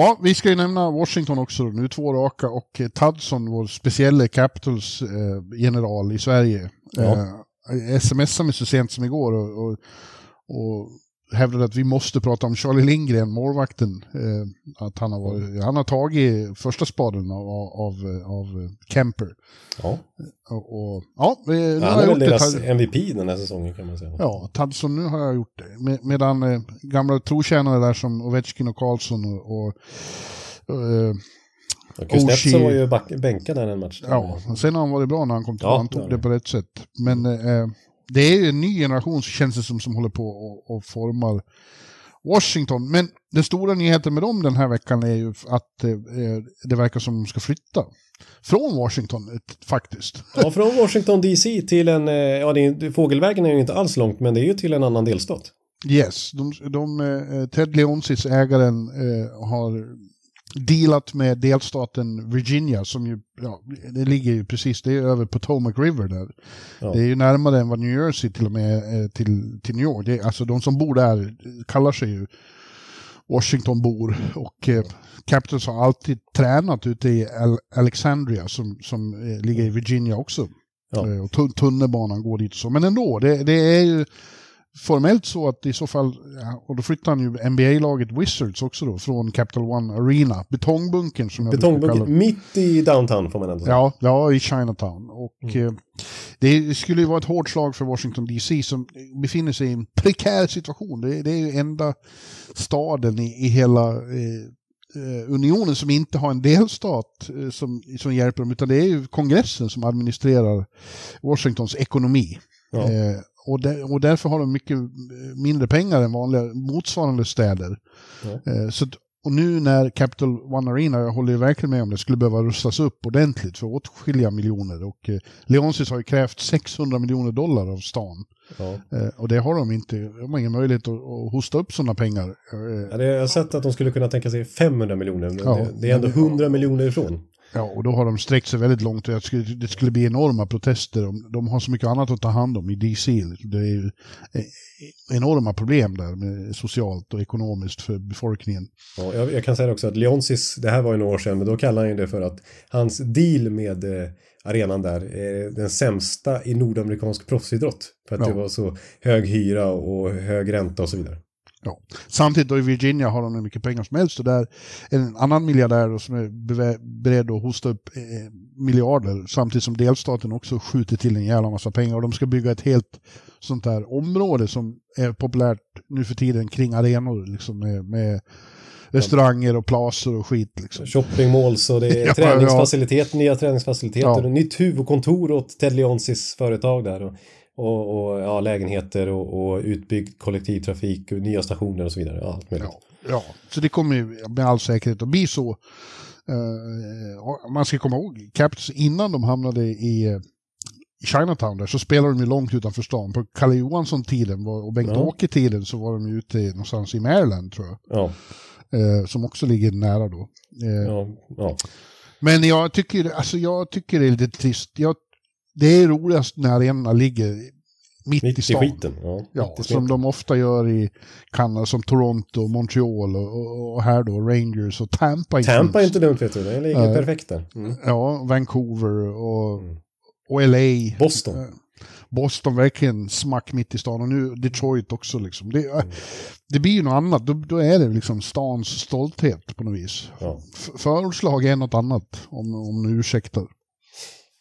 Ja, vi ska ju nämna Washington också nu, två raka och eh, Tudson, vår speciella Capitals eh, general i Sverige. Ja. Eh, smsade mig så sent som igår och, och, och hävdade att vi måste prata om Charlie Lindgren, målvakten. Eh, att han har, varit, han har tagit första spaden av, av, av Kemper. Ja, Och, och, ja, eh, nu han har är väl deras ett, MVP den här säsongen kan man säga. Ja, Tudson, nu har jag gjort det. Med, medan eh, gamla trotjänare där som Ovechkin och Karlsson och, och eh, Kuznetsov var ju bänkad där en match. ja, och sen har han varit bra när han kom till Ja, han tog det det på rätt sätt. Men eh, det är en ny generation känns det som, som håller på och, och formar Washington. Men den stora nyheten med dem den här veckan är ju att eh, det verkar som de ska flytta. Från Washington ett, faktiskt. Ja, från Washington DC till en, eh, ja det är, fågelvägen är ju inte alls långt men det är ju till en annan delstat. Yes, de, de, eh, Ted Leonsis, ägaren, eh, har dealat med delstaten Virginia som ju, ja, det ligger ju precis, det är över Potomac River där. Ja. Det är ju närmare än vad New Jersey till och med eh, till, till New York. Det alltså de som bor där kallar sig ju Washingtonbor och eh, Capitals har alltid tränat ute i Al Alexandria som, som eh, ligger i Virginia också. Ja. Eh, och tu- tunnelbanan går dit så. Men ändå, det, det är ju formellt så att i så fall, ja, och då flyttar han ju NBA-laget Wizards också då från Capital One Arena, betongbunkern som jag brukar kalla Betongbunker mitt i downtown får man ändå säga. Ja, ja, i Chinatown. Och eh, det skulle ju vara ett hårt slag för Washington DC som befinner sig i en prekär situation. Det, det är ju enda staden i, i hela eh, eh, unionen som inte har en delstat eh, som, som hjälper dem, utan det är ju kongressen som administrerar Washingtons ekonomi. Ja. Eh, och, där, och därför har de mycket mindre pengar än vanliga motsvarande städer. Ja. Eh, så och nu när Capital One Arena, jag håller ju verkligen med om det, skulle behöva rustas upp ordentligt för åtskilliga miljoner. Och eh, Leonsis har ju krävt 600 miljoner dollar av stan. Ja. Eh, och det har de inte. De har ingen möjlighet att, att hosta upp sådana pengar. Eh, jag har sett att de skulle kunna tänka sig 500 miljoner, men Ja, det, det är ändå men det- 100 miljoner ifrån. Ja, och då har de sträckt sig väldigt långt. och skulle, det skulle bli enorma protester. De, de har så mycket annat att ta hand om i DC. Det är ju eh, enorma problem där med socialt och ekonomiskt för befolkningen. Ja, jag, jag kan säga också att Leonsis, det här var ju några år sedan, men då kallade han ju det för att hans deal med eh, arenan där är den sämsta i nordamerikansk proffsidrott. För att Ja. det var så hög hyra och hög ränta och så vidare. Ja. Samtidigt då i Virginia har de hur mycket pengar som helst och där är en annan miljardär som är beredd att hosta upp eh, miljarder samtidigt som delstaten också skjuter till en jävla massa pengar och de ska bygga ett helt sånt där område som är populärt nu för tiden kring arenor liksom med, med restauranger och placer och skit liksom. Shoppingmalls och det är Ja, träningsfacilitet, nya träningsfaciliteter Ja. och nytt huvudkontor åt Ted Leonsis företag där. Och, och, och ja, lägenheter och, och utbyggd kollektivtrafik och nya stationer och så vidare. Ja, allt möjligt. Ja, ja, så det kommer ju med all säkerhet att bli så. Eh, man ska komma ihåg, Capitals innan de hamnade i, Chinatown där så spelade de ju långt utanför stan. På Kalle Johansson-tiden och Ja. Bengt-Åke-tiden så var de ju ute någonstans i Maryland tror jag. Ja, Eh, som också ligger nära då. Ja, ja. Men jag tycker, alltså jag tycker det är lite trist. Jag, det är roligast när arenorna ligger mitt, Mitt i i stan. skiten. Ja, Ja, mitt i som de ofta gör i Kanada, som Toronto, Montreal och, och, och här då Rangers och Tampa. Tampa är inte dumt vet du, det ligger Nej. perfekt där. Mm. Ja, Vancouver och, Mm. och LA. Boston. Eh, Boston verkligen smack mitt i stan och nu Detroit också liksom. Det, Mm. det blir ju något annat, då, då är det liksom stans stolthet på något vis. Ja. Förortslag är något annat, om, om ni ursäktar.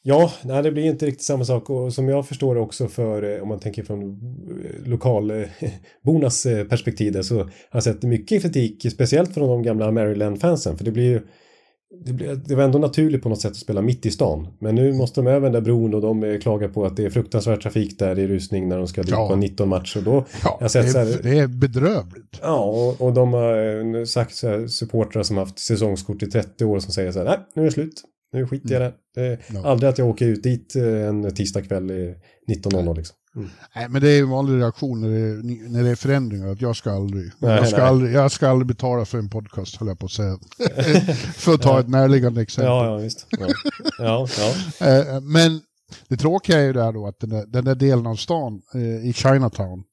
Ja, nej, det blir inte riktigt samma sak och som jag förstår det också för eh, om man tänker från eh, lokalbornas eh, perspektiv där, så har jag sett mycket kritik, speciellt från de gamla Maryland-fansen för det blir ju det, blir, det var ändå naturligt på något sätt att spela mitt i stan. Men nu måste de över den där bron och de klagar på att det är fruktansvärd trafik där i rusning när de ska dit Ja. på 19 matcher. Och då, Ja, jag sett det, så är, här, det är bedrövligt. Ja, och, och de har sagt så här, supportrar som haft säsongskort i 30 år som säger så här, nej, nu är det slut. Nu skiter jag i det. Det Ja. Aldrig att jag åker ut dit eh, en tisdagkväll i 19.00 liksom. Mm. Nej, men det är en vanlig reaktion när det är, när det är förändringar, att jag ska aldrig, Nej, jag, ska nej. aldrig jag ska aldrig betala för en podcast, höll jag på att säga. för att ta ett närliggande exempel. Ja, ja, visst. Ja, ja. Eh, Men det tråkiga är ju där då att den där, den där delen av stan eh, i Chinatown,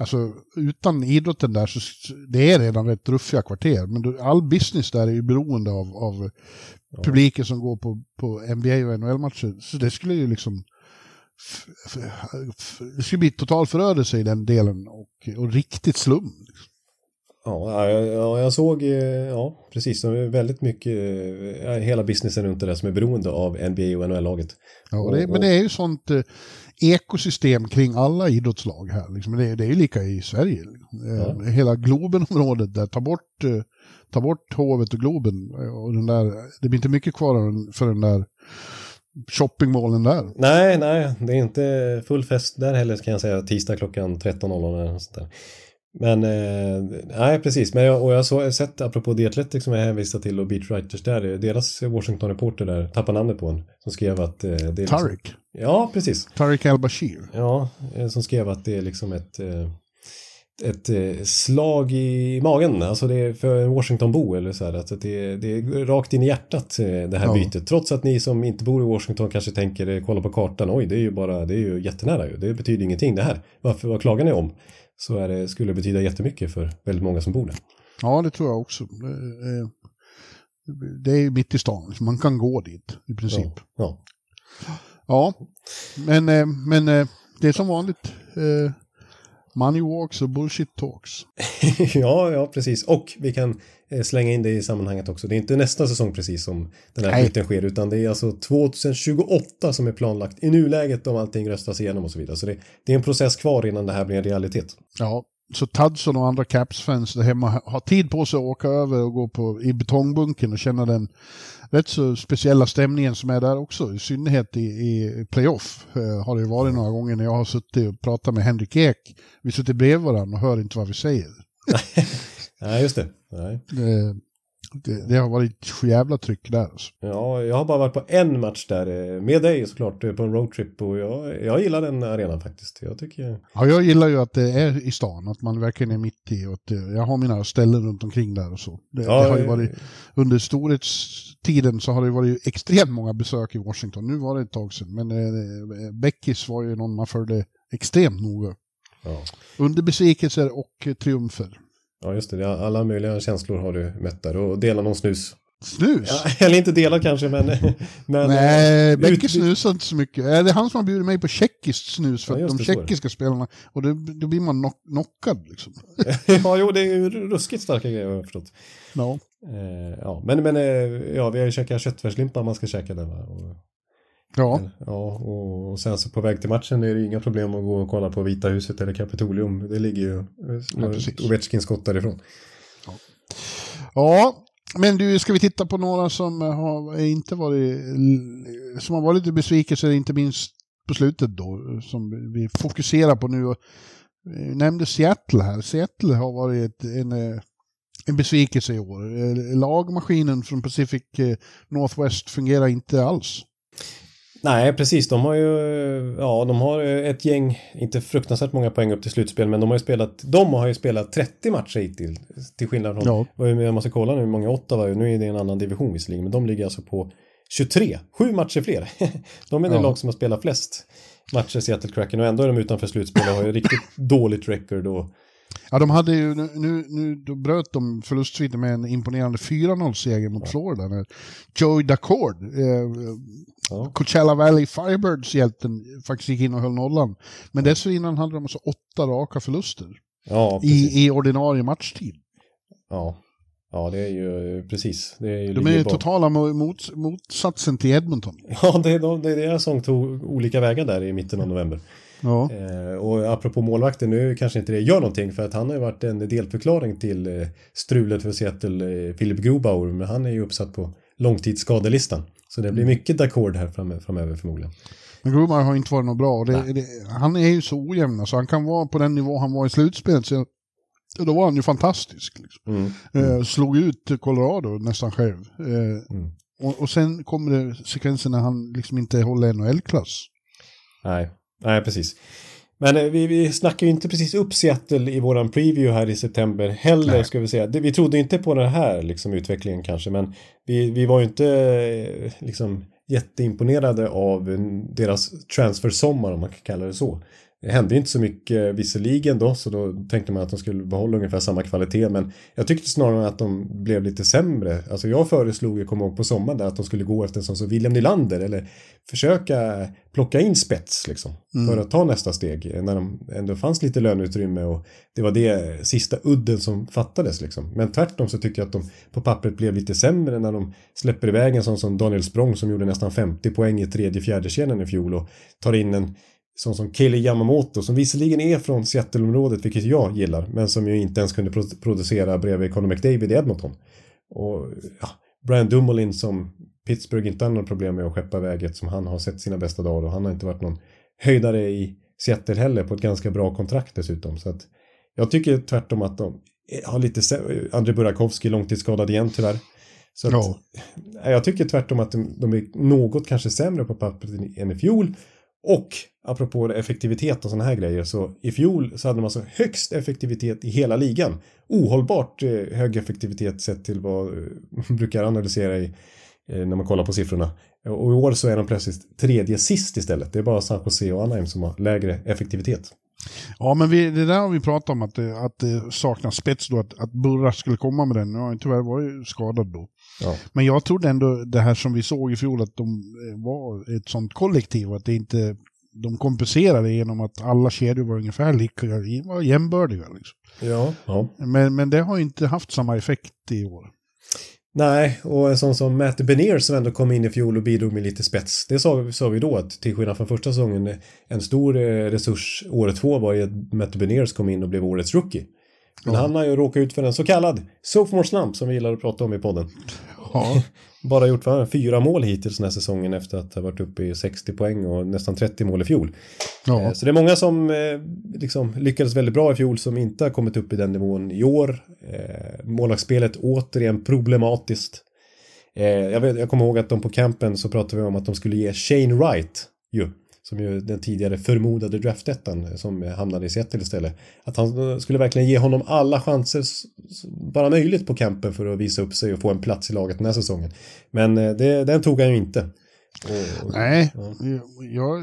alltså utan idrotten där så det är redan rätt ruffiga kvarter, men all business där är ju beroende av, av publiken som går på, på NBA och NHL-matcher. Så det skulle ju liksom det skulle bli total förödelse i den delen och, och riktigt slum. Liksom. Ja, ja, ja, jag såg, eh, ja, precis. Väldigt mycket, eh, hela businessen runt det där som är beroende av NBA och NHL-laget. Ja, och det, Och- men det är ju sånt eh, ekosystem kring alla idrottslag här. Liksom. Det, det är ju lika i Sverige. Liksom. Ja. Hela Globenområdet där, ta bort, eh, ta bort Hovet och Globen. eh, Och den där, det blir inte mycket kvar för den där shoppingmålen där. Nej, nej, det är inte full fest där heller kan jag säga. Tisdag klockan 13.00 eller sånt där. Men, eh, nej precis. Men jag, och jag har sett, apropå The Athletic som jag hänvisade till och Beat Writers där, deras Washington-reporter där, tappar namnet på en, som skrev att... Eh, det är liksom. Ja, precis. Tarik El-Bashir. Ja, eh, som skrev att det är liksom ett, eh, ett eh, slag i magen. Alltså det är för en Washingtonbo eller så här. Alltså det, är, det är rakt in i hjärtat eh, det här Ja. bytet. Trots att ni som inte bor i Washington kanske tänker, eh, kolla på kartan, oj det är ju bara, det är ju jättenära ju. Det betyder ingenting det här. Varför, vad klagar ni om? Så är det, skulle det betyda jättemycket för väldigt många som bor där. Ja, det tror jag också. Det, eh, är mitt i stan. Man kan gå dit i princip. Ja. Ja, men, eh, men eh, det är som vanligt. Money walks och bullshit talks. ja, ja, precis. Och vi kan eh, slänga in det i sammanhanget också. Det är inte nästa säsong precis som den här flytten sker, utan det är alltså 2028 som är planlagt i nuläget om allting röstas igenom och så vidare. Så det, det är en process kvar innan det här blir en realitet. Ja, så Tadson och andra Caps-fans där hemma har tid på sig att åka över och gå på, i betongbunken och känna den rätt så speciella stämningen som är där också. I synnerhet i, i playoff eh, har det varit några gånger när jag har suttit och pratat med Henrik Ek. Vi sitter bredvid varandra och hör inte vad vi säger. Nej, just det. Nej. Det, det, det har varit så jävla tryck där. Alltså. Ja, jag har bara varit på en match där eh, med dig såklart eh, på en roadtrip och jag, jag gillar den arenan faktiskt. Jag tycker... Ja, jag gillar ju att det är i stan, att man verkligen är mitt i och att eh, jag har mina ställen runt omkring där och så. Det, Ja, det har ju varit, under storhetstiden så har det varit extremt många besök i Washington. Nu var det ett tag sedan, men eh, Beckis var ju någon man följde extremt noga. Ja. Under besvikelser och triumfer. Ja, just det. Alla möjliga känslor har du mött där och dela någon snus. Snus? Ja, eller inte delad kanske, men... men Nej, eh, Beckis ut- snusar inte så mycket. Det är han som har bjudit mig på tjeckiskt snus för Ja, att de tjeckiska spelarna, och då, då blir man knock, knockad liksom. ja, jo, det är ju ruskigt starka grejer har jag förstått. Ja. Eh, ja, men, men eh, ja, vi har ju käkat köttfärslimpa man ska käka den? Och, Ja. ja, och, sen så på väg till matchen är det inga problem att gå och kolla på Vita huset eller Kapitolium. Det ligger ju Ja, eh, precis. Ovechkins skott därifrån. Ja, men du, ska vi titta på några som har inte varit, som har varit lite besvikelser, inte minst på slutet då, som vi fokuserar på nu. Och, eh, nämnde Seattle här. Seattle har varit en, eh, en besvikelse i år. Lagmaskinen från Pacific Northwest fungerar inte alls. Nej, precis. De har ju, ja, de har ett gäng, inte fruktansvärt många poäng upp till slutspel, men de har ju spelat, de har ju spelat 30 matcher hittills. Till skillnad från, Ja. jag måste kolla nu hur många Ottawa är, nu är det en annan division visserligen, men de ligger alltså på 23, sju matcher fler. de är det Ja. lag som har spelat flest matcher Seattle Kraken och ändå är de utanför slutspel och har ju riktigt dåligt record och Ja, de hade ju, nu, nu, nu då bröt de förlustsviten med en imponerande 4-0-seger mot Florida. När Joey Dacord, eh, ja, Coachella Valley Firebirds hjälten, faktiskt gick in och höll nollan. Men dessförinnan hade de alltså åtta raka förluster ja, precis. i, i ordinarie matchtid. Ja. ja, det är ju precis. Det är ju De är bak- totala mo- mot, motsatsen till Edmonton. Ja, det är, de, det är deras sång tog olika vägar där i mitten av november. Ja. Eh, och apropå målvakten, nu kanske inte det gör någonting för att han har ju varit en delförklaring till eh, strulet för Seattle, eh, Philip Grubauer, men han är ju uppsatt på långtidsskadelistan. Så det blir mycket ackord här fram, framöver förmodligen. Men Grumar har inte varit något bra. Det, det, han är ju så ojämn, så han kan vara på den nivå han var i slutspelet. Så, då var han ju fantastisk. Liksom. Mm. Eh, slog ut Colorado nästan själv. Eh, Mm. och, och sen kommer det sekvenser när han liksom inte håller NHL-klass. Nej, nej precis. Men eh, vi, vi snackar ju inte precis upp Seattle i våran preview här i september heller, Nej. ska vi säga. Vi trodde inte på den här liksom, utvecklingen kanske, men vi, vi var ju inte eh, liksom, jätteimponerade av deras transfersommar, om man kan kalla det så. Det hände inte så mycket visserligen då, så då tänkte man att de skulle behålla ungefär samma kvalitet, men jag tyckte snarare att de blev lite sämre. Alltså jag föreslog, jag kommer ihåg på sommaren där, att de skulle gå efter en sån som William Nylander, eller försöka plocka in spets liksom, för att ta nästa steg, när de ändå fanns lite löneutrymme och det var det sista udden som fattades liksom. Men tvärtom så tycker jag att de på pappret blev lite sämre när de släpper iväg en sån som Daniel Språng som gjorde nästan 50 poäng i tredje fjärde i fjol och tar in en sån som Kelly Yamamoto som visserligen är från Seattle-området, vilket jag gillar, men som ju inte ens kunde pro- producera bredvid Conor McDavid i Edmonton. Och ja, Brian Dumoulin som Pittsburgh inte har några problem med att skeppa iväg ett som han har sett sina bästa dagar och han har inte varit någon höjdare i Seattle heller på ett ganska bra kontrakt dessutom. Så att jag tycker tvärtom att de har lite Andrei Burakovsky långtidsskadad igen tyvärr. Så att, Ja. Jag tycker tvärtom att de, de är något kanske sämre på pappret än i fjol. Och apropå effektivitet och sådana här grejer så i fjol så hade de alltså högst effektivitet i hela ligan. Ohållbart eh, hög effektivitet sett till vad man eh, brukar analysera i, eh, när man kollar på siffrorna. Och i år så är de plötsligt tredje sist istället. Det är bara San Jose och Anaheim som har lägre effektivitet. Ja, men vi, det där har vi pratat om, att det, att det saknas spets då, att, att Burra skulle komma med den. Nu har han tyvärr varit skadad då. Ja. Men jag trodde ändå det här som vi såg i fjol, att de eh, var ett sånt kollektiv, och att det inte, de kompenserade genom att alla kedjor var ungefär lika, var jämbördiga. Liksom. Ja. ja. Men, men det har inte haft samma effekt i år. Nej, och en sån som Matt Benier som ändå kom in i fjol och bidrog med lite spets. Det sa, sa vi då att till skillnad från första säsongen, en stor eh, resurs året två var ju att Matt Beniers kom in och blev årets rookie. Men Ja. han har ju råkat ut för en så kallad sophomore slump som vi gillar att prata om i podden. Ja. Bara gjort va, fyra mål hittills den här säsongen efter att ha varit uppe i 60 poäng och nästan 30 mål i fjol. ja. Eh, Så det är många som eh, liksom lyckades väldigt bra i fjol som inte har kommit upp i den nivån i år. Eh, målvaktsspelet återigen problematiskt. Jag, vet, jag kommer ihåg att de på campen så pratade vi om att de skulle ge Shane Wright ju, som ju den tidigare förmodade draftettan som hamnade i Seattle istället. Att han skulle verkligen ge honom alla chanser bara möjligt på campen för att visa upp sig och få en plats i laget den här säsongen. Men eh, det, den tog han ju inte. Och, Nej, Ja. jag,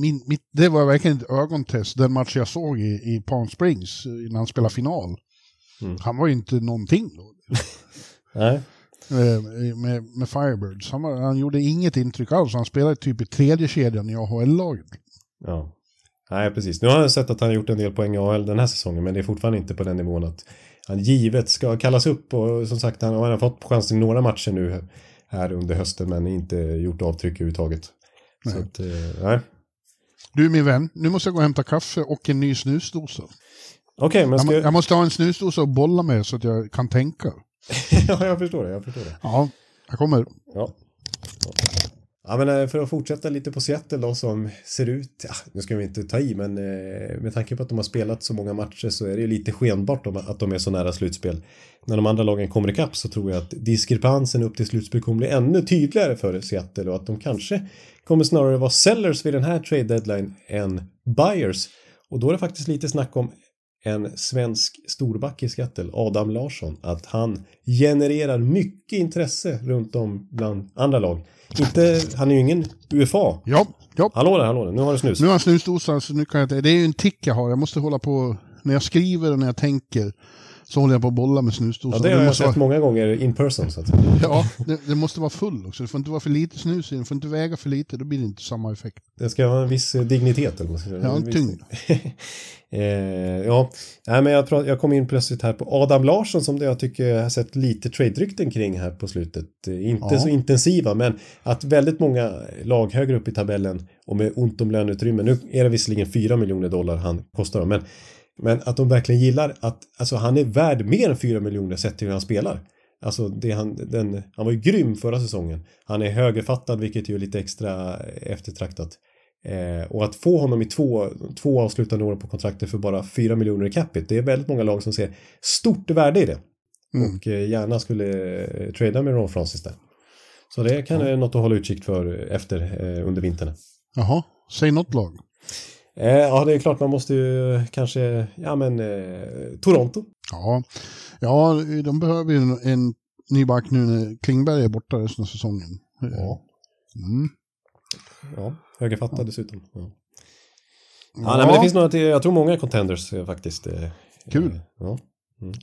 min, mitt, det var verkligen ett ögontest. Den match jag såg i, i Palm Springs eh, när han spelade final. Mm. Han var ju inte någonting då. Nej. Eh, Med, med Firebirds. Han, var, han gjorde inget intryck alls. Han spelade typ i tredje kedjan i AHL-laget. Ja. Nej, precis. Nu har jag sett att han har gjort en del poäng i AHL den här säsongen, men det är fortfarande inte på den nivån att han givet ska kallas upp och som sagt han har fått chansen i några matcher nu här under hösten men inte gjort avtryck överhuvudtaget. Så Nej. att, eh, nej. Du min vän, nu måste jag gå och hämta kaffe och en ny snusdosa. Okej, men Jag, ska... må- jag måste ha en snusdosa att bolla med så att jag kan tänka. ja, jag förstår det, jag förstår det. Ja, jag kommer. Ja. Ja, men eh, för att fortsätta lite på Seattle då som ser ut, ja, nu ska vi inte ta i, men eh, med tanke på att de har spelat så många matcher så är det ju lite skenbart att de är så nära slutspel. När de andra lagen kommer ikapp så tror jag att diskrepansen upp till slutspel kommer bli ännu tydligare för Seattle och att de kanske kommer snarare vara sellers vid den här trade deadline än buyers. Och då är det faktiskt lite snack om en svensk storback i Seattle, Adam Larsson, att han genererar mycket intresse runt om bland andra lag. Inte, han är ju ingen UFA. Ja, ja. Hallå där, hallå där, nu har du snus. Nu har jag snusdosan så nu kan jag inte- Det är ju en tick jag har. Jag måste hålla på, när jag skriver och när jag tänker så håller jag på att bolla med Ja, snusdosan. det har jag sett vara, många gånger in person så att ja, det, det måste vara full också. Det får inte vara för lite snus i den. Får inte väga för lite. Då blir det inte samma effekt. Det ska ha en viss eh, dignitet eller ska. Ja, en viss- tyngd. eh, ja, Nej, men jag, prat, jag kom in plötsligt här på Adam Larsson som det jag tycker jag har sett lite trade-rykten kring här på slutet. Eh, Inte Ja. så intensiva, men att väldigt många lag högre upp i tabellen och med ont om löneutrymme. Nu är det visserligen 4 miljoner dollar han kostar dem, men, men att de verkligen gillar att alltså, han är värd mer än 4 miljoner sett till hur han spelar. Alltså det han, den, han var ju grym förra säsongen. Han är högerfattad vilket ju är lite extra eftertraktat. Eh, och att få honom i två, två avslutande år på kontraktet för bara 4 miljoner i capita. Det är väldigt många lag som ser stort värde i det. Mm. Och eh, gärna skulle eh, trada med Ron Francis där. Så det kan är något att hålla utkik för efter eh, under vintern. Jaha, säg något lag. Eh, ja, det är klart man måste ju kanske, ja men eh, Toronto. Ja, ja de behöver ju en, en ny back nu när Klingberg är borta resten av säsongen. Ja, Mm. ja högerfattad dessutom. Ja. Ja, nej, men det finns några till, jag tror många contenders eh, faktiskt. eh, Kul. eh, Ja.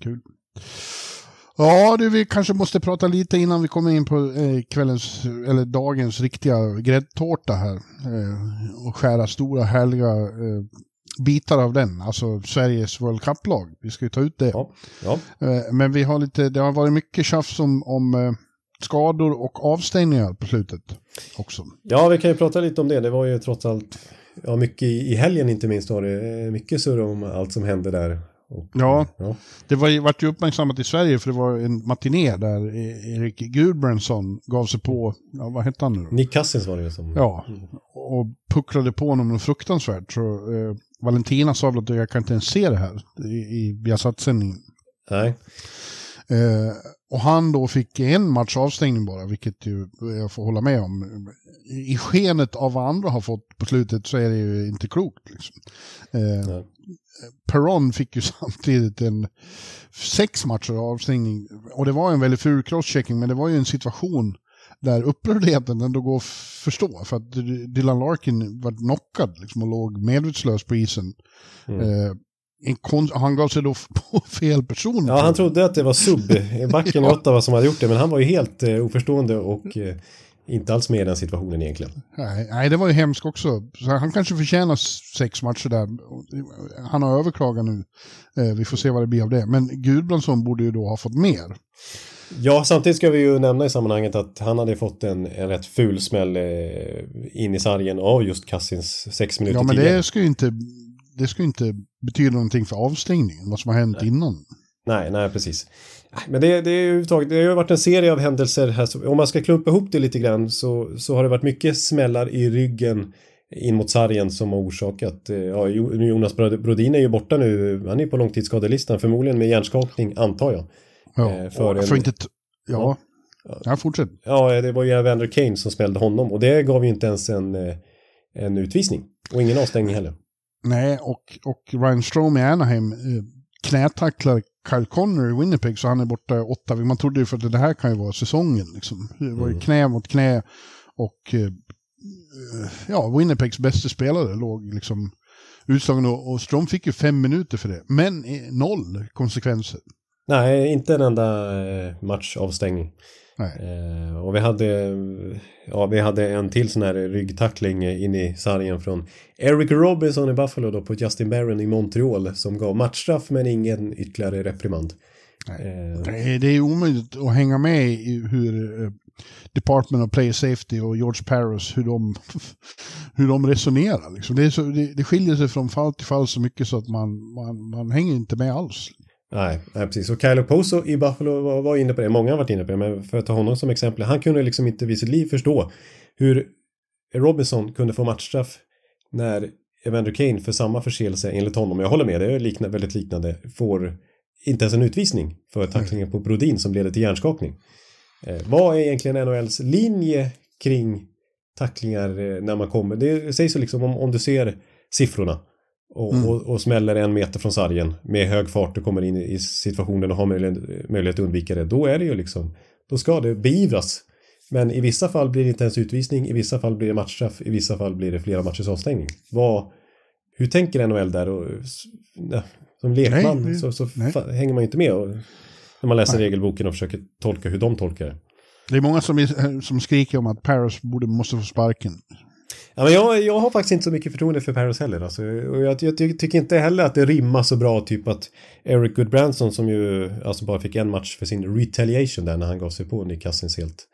Kul. Ja, du, vi kanske måste prata lite innan vi kommer in på eh, kvällens, eller dagens riktiga gräddtårta här. Eh, och skära stora härliga eh, bitar av den, alltså Sveriges World Cup-lag. Vi ska ju ta ut det. Ja. ja. Eh, men vi har lite, det har varit mycket tjafs om, om eh, skador och avstängningar på slutet också. Ja, vi kan ju prata lite om det. Det var ju trots allt, ja mycket i, i helgen inte minst var det eh, mycket surr om allt som hände där. Och, Ja. ja. Det var, vart ju uppmärksammat i Sverige för det var en matiné där E- Erik Gudbrandsson gav sig på, ja, vad hette han nu då? Nick Cousins var det ju som... Ja, och pucklade på honom något fruktansvärt. Så, eh, Valentina sa väl att jag kan inte ens se det här i, i Viasat-sändningen. Nej. Eh, och han då fick en match avstängning bara, vilket ju jag får hålla med om. I skenet av vad andra har fått på slutet så är det ju inte klokt. Liksom. Eh. Perron fick ju samtidigt en sex matcher avstängning. Och det var en väldigt ful crosschecking, men det var ju en situation där upprördheten ändå går att förstå. För att Dylan Larkin var knockad liksom, och låg medvetslös på isen. Mm. Eh, han gav sig då på fel person. Ja, han trodde att det var sub, backen Ja. Ottawa som hade gjort det, men han var ju helt eh, oförstående och eh, inte alls med i den situationen egentligen. Nej, nej, det var ju hemskt också. Så han kanske förtjänar sex matcher där. Han har överklagat nu. Eh, vi får se vad det blir av det. Men Gudbrandsson borde ju då ha fått mer. Ja, samtidigt ska vi ju nämna i sammanhanget att han hade fått en, en rätt ful smäll eh, in i sargen av just Cassins sex minuter Ja, men tidigare. det ska ju inte, det ska inte betyda någonting för avstängningen, vad som har hänt innan. Nej, nej, precis. Men det, det, är det har varit en serie av händelser här. Om man ska klumpa ihop det lite grann så, så har det varit mycket smällar i ryggen in mot sargen som har orsakat, eh, ja Jonas Brodin är ju borta nu, han är på långtidsskadelistan förmodligen med hjärnskakning antar jag. Ja, eh, för, en, för inte, ja, ja, ja fortsätt. Ja, det var ju Evander Kane som smällde honom och det gav ju inte ens en, eh, en utvisning och ingen avstängning heller. Nej, och, och Ryan Strom i Anaheim knätacklar Kyle Connor i Winnipeg så han är borta åtta Man trodde ju för att det här kan ju vara säsongen liksom. Det var ju mm. knä mot knä och Eh, ja, Winnipegs bästa spelare låg liksom utslagen och, Strom fick ju fem minuter för det. Men noll konsekvenser. Nej, inte en enda eh, matchavstängning. Eh, och vi hade, ja, vi hade en till sån här ryggtackling in i sargen från Eric Robinson i Buffalo då på Justin Barron i Montreal som gav matchstraff men ingen ytterligare reprimand. Eh. Det är omöjligt att hänga med i hur eh, Department of Player Safety och George Paris, hur de, hur de resonerar. Liksom. Det, så, det, det, skiljer sig från fall till fall så mycket så att man, man, man hänger inte med alls. Nej, nej, precis. Och Kyle Poso i Buffalo var, var, inne på det. Många har varit inne på det, men för att ta honom som exempel. Han kunde liksom inte vid sitt liv förstå hur Robinson kunde få matchstraff när Evander Kane för samma förseelse enligt honom, jag håller med, det är likna, väldigt liknande, får inte ens en utvisning för tacklingen på Brodin som leder till hjärnskakning. Eh, vad är egentligen NHLs linje kring tacklingar eh, när man kommer? Det sägs ju liksom om, om du ser siffrorna och, mm. och, och, smäller en meter från sargen med hög fart och kommer in i situationen och har möjlighet, möjlighet att undvika det. Då är det ju liksom, då ska det beivras. Men i vissa fall blir det inte ens utvisning, i vissa fall blir det matchstraff, i vissa fall blir det flera matchers avstängning. Vad, hur tänker NHL där? Och, som lekman nej, så, så hänger man ju inte med. Och, när man läser nej. regelboken och försöker tolka hur de tolkar det. Det är många som, som skriker om att Paris borde, måste få sparken. Ja, men jag, jag har faktiskt inte så mycket förtroende för Paris heller. Alltså, och jag, jag, tycker inte heller att det rimmar så bra typ att Eric Goodbranson som ju alltså bara fick en match för sin retaliation där när han gav sig på Nick Cousins helt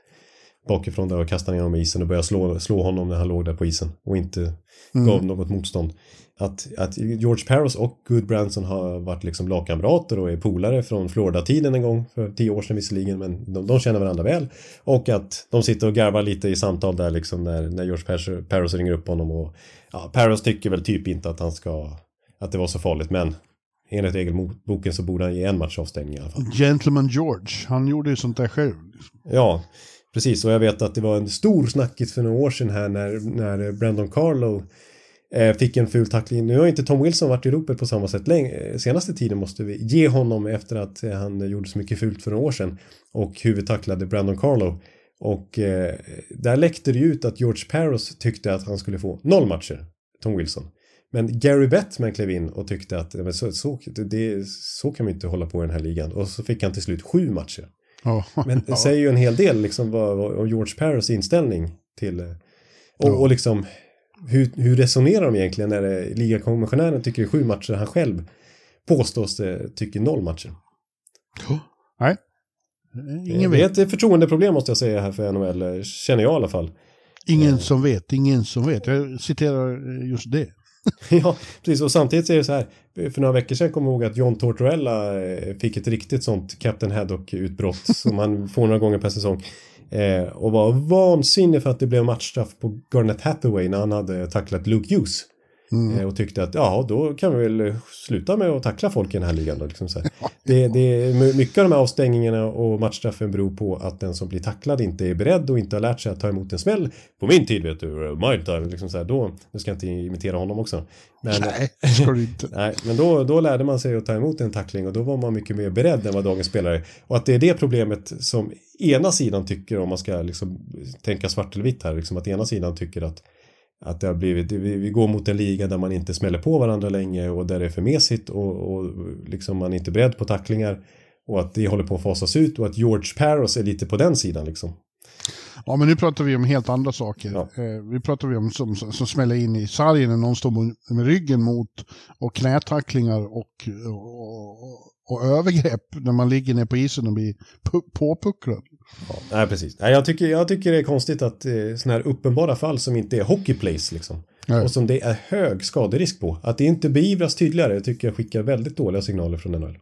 bakifrån där och kastade ner honom i isen och började slå, slå honom när han låg där på isen och inte mm. gav något motstånd att, att George Paros och Good Branson har varit liksom lagkamrater och är polare från Florida-tiden en gång för tio år sedan visserligen men de, de, känner varandra väl och att de sitter och garvar lite i samtal där liksom när, när George Paros ringer upp honom och ja, Paros tycker väl typ inte att han ska att det var så farligt men enligt regelboken så borde han ge en match avstängning i alla fall. Gentleman George, han gjorde ju sånt där själv. Ja, precis och jag vet att det var en stor snackis för några år sedan här när, när Brandon Carlo fick en ful tackling. Nu har inte Tom Wilson varit i ropet på samma sätt länge. Eh, senaste tiden måste vi ge honom efter att eh, han gjorde så mycket fult för några år sedan och huvudtacklade Brandon Carlo. Och eh, där läckte det ut att George Paros tyckte att han skulle få noll matcher, Tom Wilson. Men Gary Bettman klev in och tyckte att men så, så, det, så kan man inte hålla på i den här ligan. Och så fick han till slut sju matcher. Oh, men det säger ju en hel del liksom om George Paros inställning till och, oh. och liksom hur, hur resonerar de egentligen när ligakommissionären tycker sju matcher han själv påstås det tycker noll matcher? Oh, nej. Ingen det är ett förtroendeproblem måste jag säga här för NHL, känner jag i alla fall. Ingen eh. som vet, ingen som vet. Jag citerar just det. ja, precis. Och samtidigt är det så här. För några veckor sedan kom jag ihåg att John Tortorella eh, fick ett riktigt sånt Captain Haddock-utbrott som han får några gånger per säsong. Eh, och var vansinnig för att det blev matchstraff på Garnet Hathaway när han hade tacklat Luke Hughes. Mm. Eh, och tyckte att ja, då kan vi väl sluta med att tackla folk i den här ligan. Då, liksom så det, det, mycket av de här avstängningarna och matchstraffen beror på att den som blir tacklad inte är beredd och inte har lärt sig att ta emot en smäll. På min tid vet du, my time, liksom så här, då, nu ska jag inte imitera honom också. Men, nej, det ska du inte. nej, men då, då lärde man sig att ta emot en tackling och då var man mycket mer beredd än vad dagens spelare Och att det är det problemet som ena sidan tycker om man ska liksom tänka svart eller vitt här, liksom att ena sidan tycker att att det har blivit, vi, vi går mot en liga där man inte smäller på varandra länge och där det är för mesigt och, och liksom man är inte beredd på tacklingar. Och att det håller på att fasas ut och att George Paros är lite på den sidan liksom. Ja, men nu pratar vi om helt andra saker. Ja. Eh, vi pratar vi om som, som, som smäller in i sargen när någon står med ryggen mot och knätacklingar och, och, och övergrepp när man ligger ner på isen och blir påpucklad. Ja, nej, precis. Nej, jag, tycker, jag tycker det är konstigt att eh, sådana här uppenbara fall som inte är hockey place liksom. Nej. Och som det är hög skaderisk på. Att det inte beivras tydligare tycker jag skickar väldigt dåliga signaler från NHL.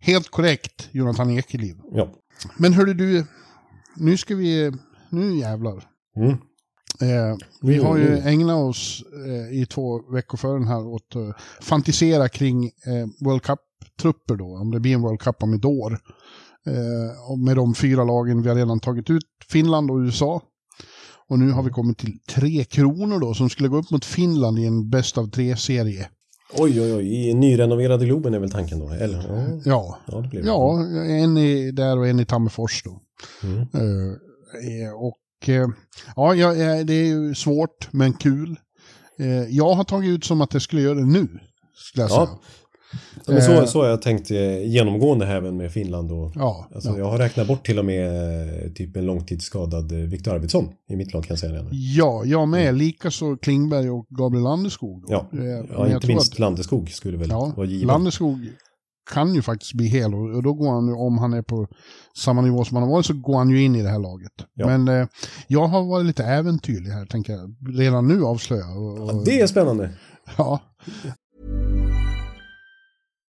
helt korrekt, Jonathan Ekeliv. Ja. Men hörde du, nu ska vi, nu jävlar. Mm. Eh, vi har ju ägnat oss eh, i två veckor före den här åt att fantisera kring eh, World Cup-trupper då, om det blir en World Cup om ett år. Eh, med de fyra lagen vi har redan tagit ut, Finland och USA. Och nu har vi kommit till Tre Kronor då, som skulle gå upp mot Finland i en bäst av tre-serie. Oj, oj, oj. I nyrenoverade Globen är väl tanken då? Eller? Ja, Ja, ja ja en i, där och en i Tammerfors då. Mm. Eh, eh, och eh, ja, ja, eh, det är ju svårt men kul. Eh, jag har tagit ut som att jag skulle göra det nu. Skulle jag Ja. säga. Ja, men så, Eh. så har jag tänkt eh, genomgående här även med Finland och Ja, Alltså, ja. Jag har räknat bort till och med eh, typ en långtidsskadad Viktor Arvidsson i mitt lag kan jag säga nu. ja, jag med. Likaså Klingberg och Gabriel Landeskog. då. Ja, men ja inte minst att- Landeskog skulle väl Ja, vara given. Landeskog kan ju faktiskt bli hel och och då går han ju, om han är på samma nivå som han har varit, så går han ju in i det här laget. Ja. Men eh, jag har varit lite äventyrlig här, tänker jag. Redan nu avslöja. Och, och, Ja, det är spännande. ja.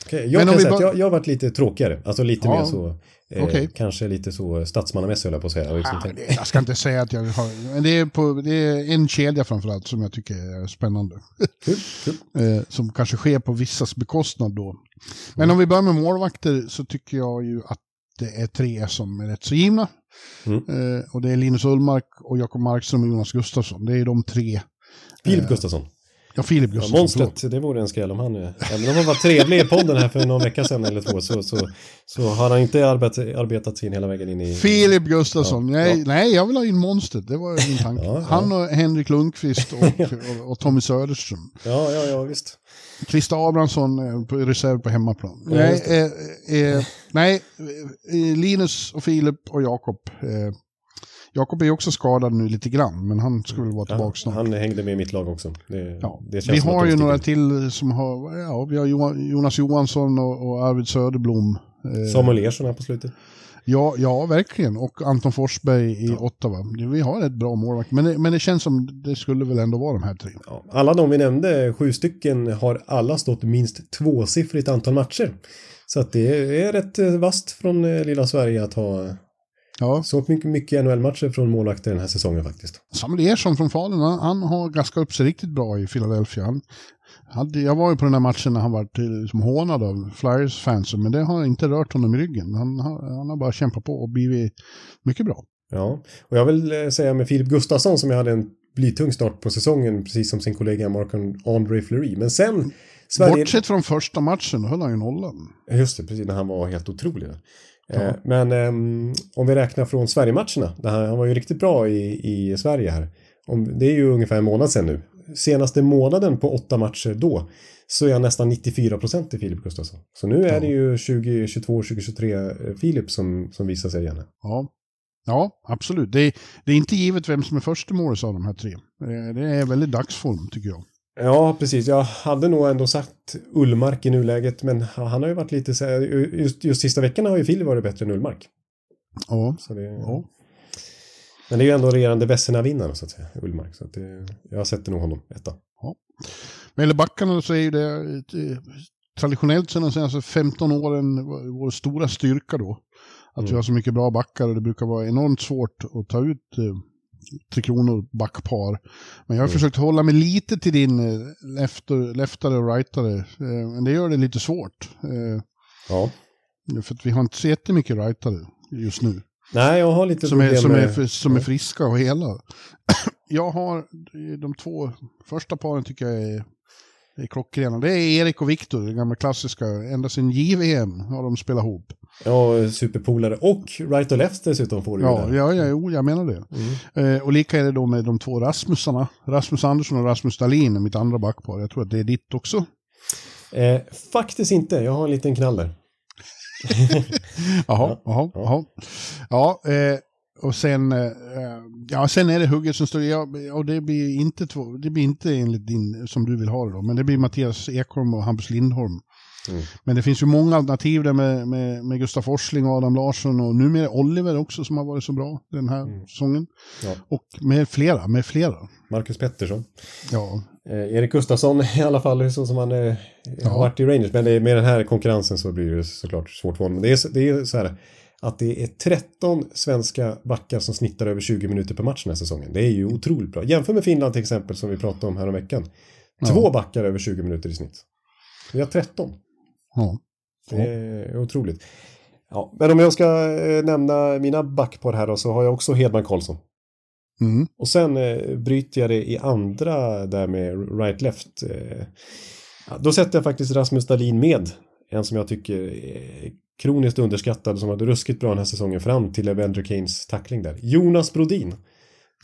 Eh, Okej, jag Men kan säga att bara- jag, jag har varit lite tråkigare. Alltså lite Ja, mer så, eh, okej. kanske lite så statsmannamässig höll jag på att säga. Liksom Ja, det, jag ska inte säga att jag har... Men det är, på, det är en kedja framförallt som jag tycker är spännande. Kul, kul. eh, som kanske sker på vissas bekostnad då. Men om vi börjar med målvakter så tycker jag ju att det är tre som är rätt så givna. Mm. Eh, och det är Linus Ullmark och Jakob Markström och Jonas Gustafsson. Det är de tre. Filip Gustafsson. Ja, Filip Ja, Gustafsson. förlåt. monstret, det vore en skräll om han... eh, Även om han var trevlig i podden här för någon vecka sedan eller två så, så, så har han inte arbetat, arbetat sig in hela vägen in i... Filip Gustafsson. Ja, nej, ja. nej, jag vill ha in monstret. Det var min tanke. Ja, ja. Han och Henrik Lundqvist och, och, och Tommy Söderström. Ja, ja, ja, visst. Christer Abrahamsson eh, på reserv på hemmaplan. Ja, nej, eh, eh, nej, eh, Linus och Filip och Jakob. Eh, Jakob är också skadad nu lite grann, men han skulle väl vara Ja, tillbaka snart. han hängde med i mitt lag också. Det, Ja. det Vi har ju några till som har, ja, vi har Jonas Johansson och, och Arvid Söderblom. Eh, Samuel Ersson här på slutet. ja, ja, verkligen. Och Anton Forsberg i Ottawa. Vi har ett bra målvakt, men det, men det känns som det skulle väl ändå vara de här tre. Ja, alla de vi nämnde, sju stycken, har alla stått minst tvåsiffrigt antal matcher. Så att det är rätt eh, vasst från eh, lilla Sverige att ha Ja, så mycket, mycket NHL-matcher från målvakter den här säsongen faktiskt. Samuel Ersson från Falun, han, han har gaskat upp sig riktigt bra i Philadelphia. Han hade, jag var ju på den här matchen när han var till, som hånad av Flyers-fansen, men det har inte rört honom i ryggen. Han, har- han har bara kämpat på och blivit mycket bra. Ja, och jag vill eh, säga med Filip Gustafsson som jag hade en blytung start på säsongen, precis som sin kollega Marc-André Fleury. Men sen Sverige... Bortsett från första matchen höll han ju nollan. Just det, precis när han var helt otrolig. Eh, Men ehm, om vi räknar från Sverige-matcherna, där han, han var ju riktigt bra i, i Sverige här. Om, det är ju ungefär en månad sedan nu. Senaste månaden på åtta matcher då så är han nästan 94 procent i Filip Gustafsson. Så nu är det ju 2022, 2023 eh, Filip som, som visar sig igen. Ja, ja absolut. Det är, det är inte givet vem som är första målet av de här tre. Eh, Det är väldigt dagsform tycker jag. Ja, precis. Jag hade nog ändå sagt Ullmark i nuläget, men han har ju varit lite så här, just, just sista veckorna har ju Filip varit bättre än Ullmark. Ja, Så det, ja. Men det är ju ändå regerande Vesina-vinnaren så att säga, Ullmark. Så att det, jag sätter nog honom etta. Vad gäller backarna så är ju det eh, traditionellt sedan de senaste 15 åren vår stora styrka då. Att Mm. vi har så mycket bra backar och det brukar vara enormt svårt att ta ut eh, Tre Kronor backpar. Men jag har Mm. försökt hålla mig lite till din eh, lefter, leftare och rightare. Eh, men det gör det lite svårt. Eh, Ja. för att vi har inte så jättemycket rightare just nu. Nej, jag har lite Som är, problem som, är, med... för- som är friska och hela. Jag har de två första paren tycker jag är, är klockrena. Det är Erik och Viktor, det gamla klassiska. Ända sedan JVM har de spelat ihop. Ja, superpolare. Och right och left dessutom får du ju Ja, där. ja, ja jo, jag menar det. Eh, och lika är det då med de två Rasmusarna. Rasmus Andersson och Rasmus Dahlin är mitt andra backpar. Jag tror att det är ditt också. Eh, faktiskt inte, jag har en liten knall där. Jaha, jaha, jaha. Ja, eh, och sen, eh, ja, sen är det hugget som står, ja, och det blir inte två, det blir inte enligt din, som du vill ha det då, men det blir Mattias Ekholm och Hampus Lindholm. Mm. Men det finns ju många alternativ där med, med, med Gustaf Forsling och Adam Larsson och numera Oliver också som har varit så bra den här säsongen. Ja. Och med flera, med flera. Marcus Pettersson. Ja, Eh, Erik Gustafsson i alla fall, så som han eh, har varit i Rangers. Men det med den här konkurrensen så blir det såklart svårt för honom. Det är, det är så här att det är 13 svenska backar som snittar över 20 minuter per match den här säsongen. Det är ju otroligt bra. Jämför med Finland till exempel som vi pratade om här om veckan. Två backar över 20 minuter i snitt. Vi har 13. ja. Det är otroligt. Ja, men om jag ska eh, nämna mina backpar här då så har jag också Hedman Karlsson. Mm. Och sen eh, bryter jag det i andra där med right-left. Eh, ja, då sätter jag faktiskt Rasmus Dahlin med. En som jag tycker kroniskt underskattad som hade ruskigt bra den här säsongen fram till Evander Keynes tackling där. Jonas Brodin.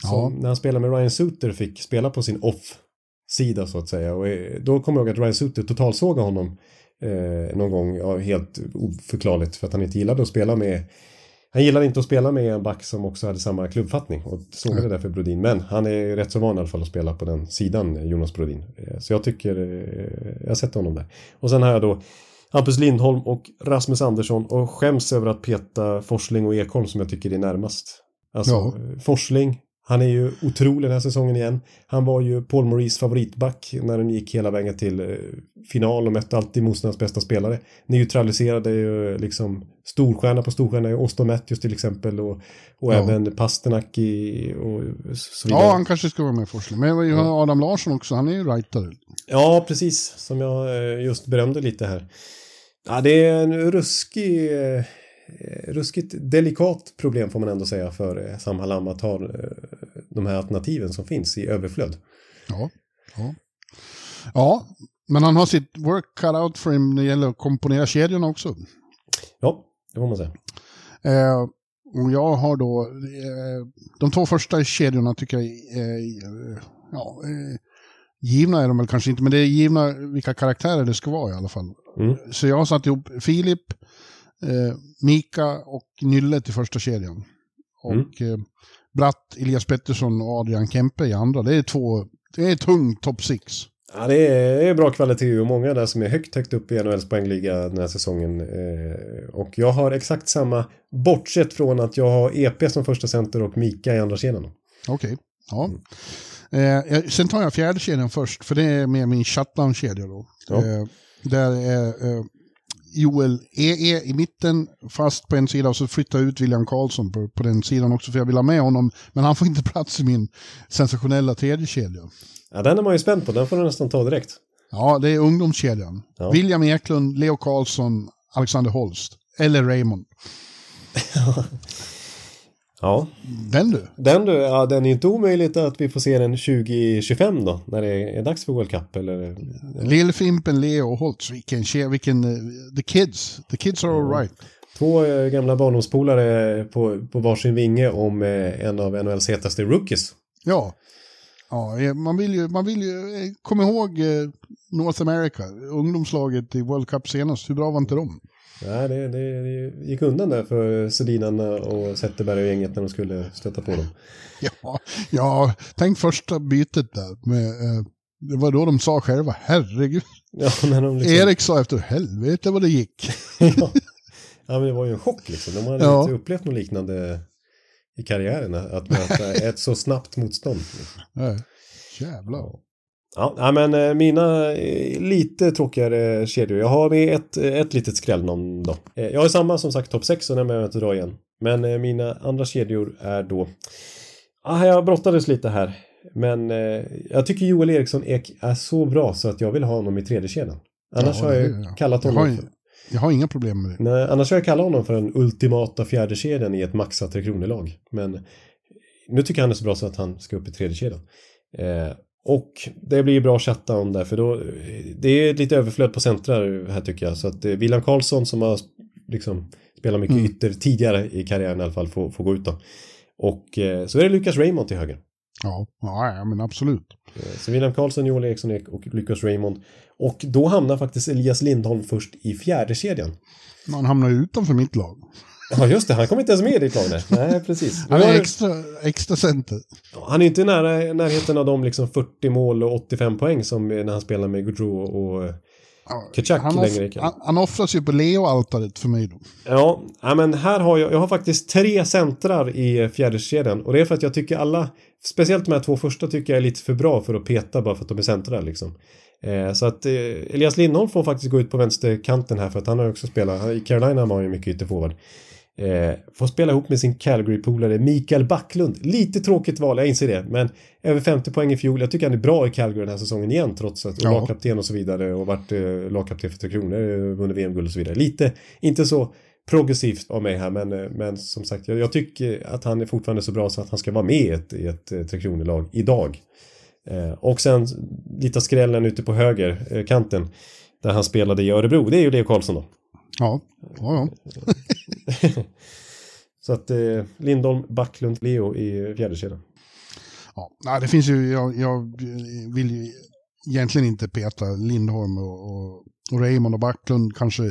Som Ja. när han spelade med Ryan Suter fick spela på sin off-sida så att säga. Och eh, då kommer jag ihåg att Ryan Suter totalsågade honom eh, någon gång, ja, helt oförklarligt för att han inte gillade att spela med han gillade inte att spela med en back som också hade samma klubbfattning och sågade därför Brodin. Men han är rätt så van i alla fall att spela på den sidan, Jonas Brodin. Eh, Så jag tycker, eh, jag sätter honom där. Och sen har jag då Hampus Lindholm och Rasmus Andersson och skäms över att peta Forsling och Ekholm som jag tycker är närmast. Alltså Ja. eh, Forsling, han är ju otrolig den här säsongen igen. Han var ju Paul Maurice favoritback när de gick hela vägen till eh, final och mötte alltid motståndarens bästa spelare. Neutraliserade ju liksom storstjärna på storstjärna, Auston Matthews till exempel och, och Ja. även Pasternak i, och så vidare. ja, han kanske ska vara med i forskning. Men Adam Larsson också, han är ju rightare. Ja, precis. Som jag eh, just berömde lite här. Ja, det är en ruskig, eh, ruskigt delikat problem får man ändå säga för eh, Sam Hallam att ha eh, de här alternativen som finns i överflöd. Ja. Ja. ja, men han har sitt work cut out för him när det gäller att komponera kedjorna också. Ja, det får man säga. Eh, och jag har då, eh, de två första kedjorna tycker jag eh, ja, givna är de väl kanske inte, men det är givna vilka karaktärer det ska vara i alla fall. Mm. Så jag satt ihop Filip, eh, Mika och Nylle till första kedjan. Och eh, Bratt, Elias Pettersson och Adrian Kempe i andra. Det är två, det är tung top six. Ja, det är, det är bra kvalitet och många där som är högt, högt upp i NHLs poängliga den här säsongen. Eh, och jag har exakt samma, bortsett från att jag har EP som första center och Mika i andra kedjan. Okej, ja. Eh, jag- sen tar jag fjärde kedjan först, för det är med min shutdown-kedja då. Ja. Eh, där är eh, Joel EE i mitten, fast på en sida, och så flyttar jag ut William Karlsson på, på den sidan också, för jag vill ha med honom. Men han får inte plats i min sensationella tredje kedja. Ja, den är man ju spänd på, den får du nästan ta direkt. Ja, det är ungdomskedjan. Ja. William Eklund, Leo Karlsson, Alexander Holst. Eller Raymond. Ja, Den du. Den du, ja den är inte omöjligt att vi får se den 2025 då, när det är dags för World Cup eller? Lillfimpen, Leo och Holtz. Vilken kedja, vilken... eh, The kids. The kids are alright. Två eh, gamla barndomspolare på, på varsin vinge om eh, en av NHLs hetaste rookies. Ja. Ja, man vill ju, man vill ju kom ihåg North America, ungdomslaget i World Cup senast. Hur bra var inte de? Nej, det, det, det gick undan där för Sedinarna och Zetterberg och gänget när de skulle stöta på dem. Ja, ja tänk första bytet där. Med, eh, det var då de sa själva, herregud. Ja, när de liksom, Erik sa efter, helvete vad det gick. ja. ja, men det var ju en chock liksom. De hade Ja. inte upplevt något liknande i karriären, att möta ett så snabbt motstånd. Liksom. Nej, Jävlar. Ja, men eh, mina eh, lite tråkigare kedjor. Jag har med ett, eh, ett litet skrällnamn då. Jag har samma som sagt topp 6 och den behöver jag inte dra igen. Men mina andra kedjor är då... Ah, jag brottades lite här. Men jag tycker Joel Eriksson Ek är så bra så att jag vill ha honom i tredje kedjan. Annars Ja, har jag ju kallat jag honom... har, för, jag har inga problem med det. nej, annars har jag kallat honom för den ultimata fjärde kedjan i ett maxat Tre Kronor-lag. Men nu tycker jag han är så bra så att han ska upp i tredje kedjan. Eh, Och det blir bra att chatta om det för då det är lite överflöd på centrar här tycker jag. Så att eh, William Karlsson som har liksom spelat mycket Mm. ytter tidigare i karriären i alla fall får, får gå ut då. Och eh, så är det Lucas Raymond till höger. Ja, ja, men absolut. Eh, Så William Karlsson, Joel Eriksson och Lucas Raymond. Och då hamnar faktiskt Elias Lindholm först i fjärde kedjan. Man hamnar ju utanför mitt lag. Ja just det, han kom inte ens med i ditt lag där. Nej precis. Han är extra, extra center. Han är inte i nära, närheten av de liksom 40 mål och 85 poäng som när han spelar med Gaudreau och eh, Kachak han, längre off, i han, han offras ju på Leo-altaret för mig då. Ja, men här har jag, jag har faktiskt tre centrar i fjärdekedjan och det är för att jag tycker alla, speciellt de här två första tycker jag är lite för bra för att peta bara för att de är centrar liksom. Eh, så att eh, Elias Lindholm får faktiskt gå ut på vänsterkanten här för att han har också spelat, i Carolina var han ju mycket ytterforward. Eh, får spela ihop med sin Calgary-polare Mikael Backlund. Lite tråkigt val, jag inser det. Men över 50 poäng i fjol. Jag tycker han är bra i Calgary den här säsongen igen trots att Ja. lagkapten och så vidare och varit eh, lagkapten för Tre Kronor, eh, vunnit VM-guld och så vidare. Lite, inte så progressivt av mig här men, eh, men som sagt jag, jag tycker att han är fortfarande så bra så att han ska vara med i ett, i ett eh, Tre Kronor-lag idag. Eh, och sen lite skrällen ute på höger eh, kanten där han spelade i Örebro, det är ju Leo Karlsson då. Ja, ja, ja. Så att eh, Lindholm, Backlund, Leo i fjärde kedjan. ja. Nej, det finns ju, jag, jag vill ju egentligen inte peta Lindholm och, och, och Raymond och Backlund kanske.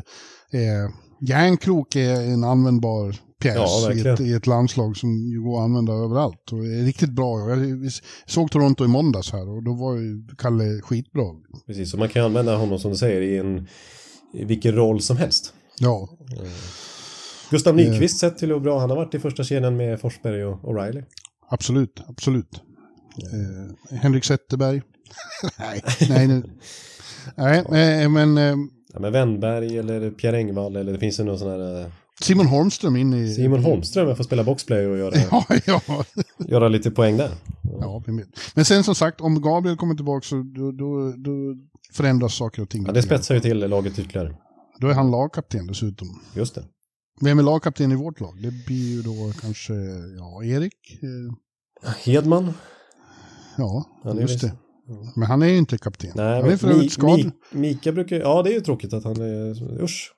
Eh, Järnkrok är en användbar pjäs Ja, i, ett, i ett landslag som ju går att använda överallt. Och är riktigt bra. Jag såg Toronto i måndags här och då var ju Kalle skitbra. Precis, så man kan använda honom som du säger i en i vilken roll som helst. Ja, Gustav Nyqvist sett till hur bra han har varit i första kedjan med Forsberg och O'Reilly. absolut, absolut. Eh, Henrik Zetterberg. nej, nej, nej, eh, men eh, Ja, men Wennberg eller Pierre Engvall eller det finns ju någon sån här eh, Simon Holmström in i... Simon Holmström får spela boxplay och göra, Ja, ja. göra lite poäng där. ja. Men sen som sagt, om Gabriel kommer tillbaka så då, då, då förändras saker och ting. Ja, det spetsar ju till laget ytterligare. Då är han lagkapten dessutom. Just det. Vem är lagkapten i vårt lag? Det blir ju då kanske, ja, Erik. Eh, Hedman. ja, Han just det. Men han är ju inte kapten. Nej, han är för övrigt Mi- skadad. Mi- Mika brukar, ja det är ju tråkigt att han är, usch.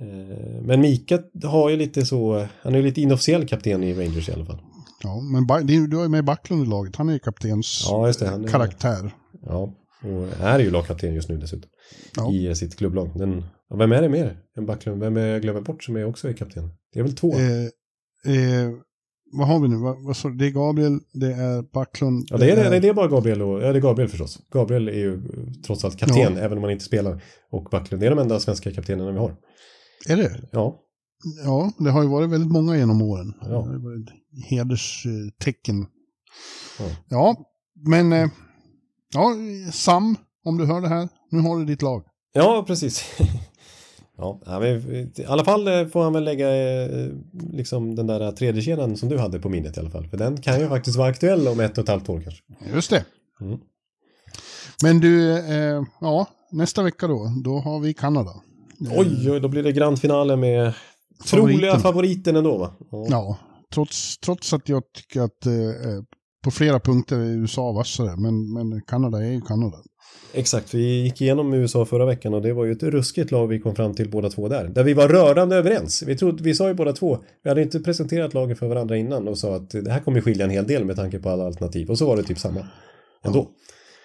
Eh, Men Mika har ju lite så, han är ju lite inofficiell kapten i Rangers i alla fall. Ja, men du har ju med Backlund i laget. Han är ju kaptens Ja, just det. Han är, karaktär. Ja, och är ju lagkapten just nu dessutom. Ja. I sitt klubblag. Den, ja, vem är det mer än Backlund? Vem är jag glömmer bort som är också är kapten? Det är väl två? Eh, eh, vad har vi nu? Vad, vad? Det är Gabriel, det är Backlund. ja, det är, det, det är bara Gabriel och, ja det är Gabriel förstås. Gabriel är ju eh, trots allt kapten, Ja. även om han inte spelar. Och Backlund är de enda svenska kaptenerna vi har. Är det? Ja, Ja, det har ju varit väldigt många genom åren. Ja. Det har varit hederstecken. Ja. Ja, men eh, ja, Sam, om du hör det här, nu har du ditt lag. ja precis. ja, i alla fall eh, får han väl lägga eh, liksom den där tredje kedjan som du hade på minnet i alla fall. För den kan ju faktiskt vara aktuell om ett och ett halvt år kanske. Just det. Mm. Men du, eh, ja, nästa vecka då, då har vi Kanada. Oj, oj, då blir det grandfinale med Favoriten. troliga favoriten ändå va? Ja. Ja, trots, trots att jag tycker att eh, på flera punkter är USA vassare, men, men Kanada är ju Kanada. Exakt, vi gick igenom USA förra veckan och det var ju ett ruskigt lag vi kom fram till båda två där. Där vi var rörande överens. Vi, trodde, vi sa ju båda två, vi hade inte presenterat laget för varandra innan och sa att det här kommer skilja en hel del med tanke på alla alternativ. Och så var det typ samma ändå.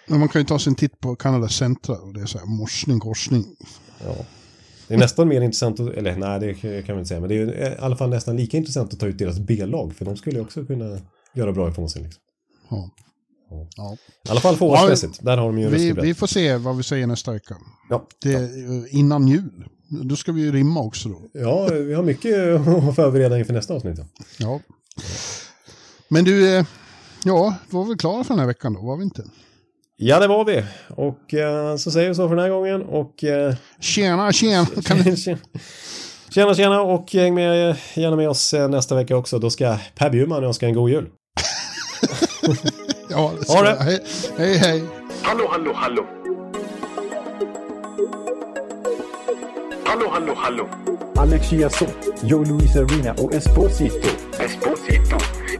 Men man kan ju ta sig en titt på Kanadas centra och det är så här morsning, korsning. Ja. Det är nästan mer intressant, att, eller nej det kan vi inte säga, men det är ju i alla fall nästan lika intressant att ta ut deras B-lag för de skulle ju också kunna göra bra ifrån sig. Liksom. Ja. Ja. I alla fall forwardsmässigt, där har de ju en Vi, vi får se vad vi säger nästa vecka. Ja. Det eh, innan jul. Då ska vi ju rimma också då. ja, vi har mycket att förbereda inför nästa avsnitt. Ja. Ja. Men du, eh, ja, då var vi klara för den här veckan då, var vi inte? Ja, det var vi. Och eh, så säger vi så för den här gången. Och eh, Tjena, tjena! Kan du... tjena, tjena och häng med gärna med oss eh, nästa vecka också. Då ska Per Bjurman önska en god jul. Ja, det ska Ha det. Hej, hej, hej. Hallo, hallo, hallo. Hallo, hallo, hallo. Alex Chiazot, Joe Luis Arena och Esposito. Esposito.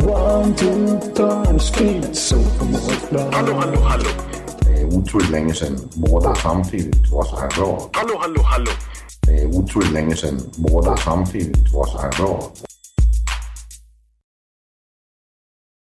One, two, punch, speed, so Hallå, hallå, hallå. Det är otroligt länge sedan båda samtidigt var så här bra. Hallå, hallå, hallå. Det är otroligt länge sedan båda samtidigt var så här bra.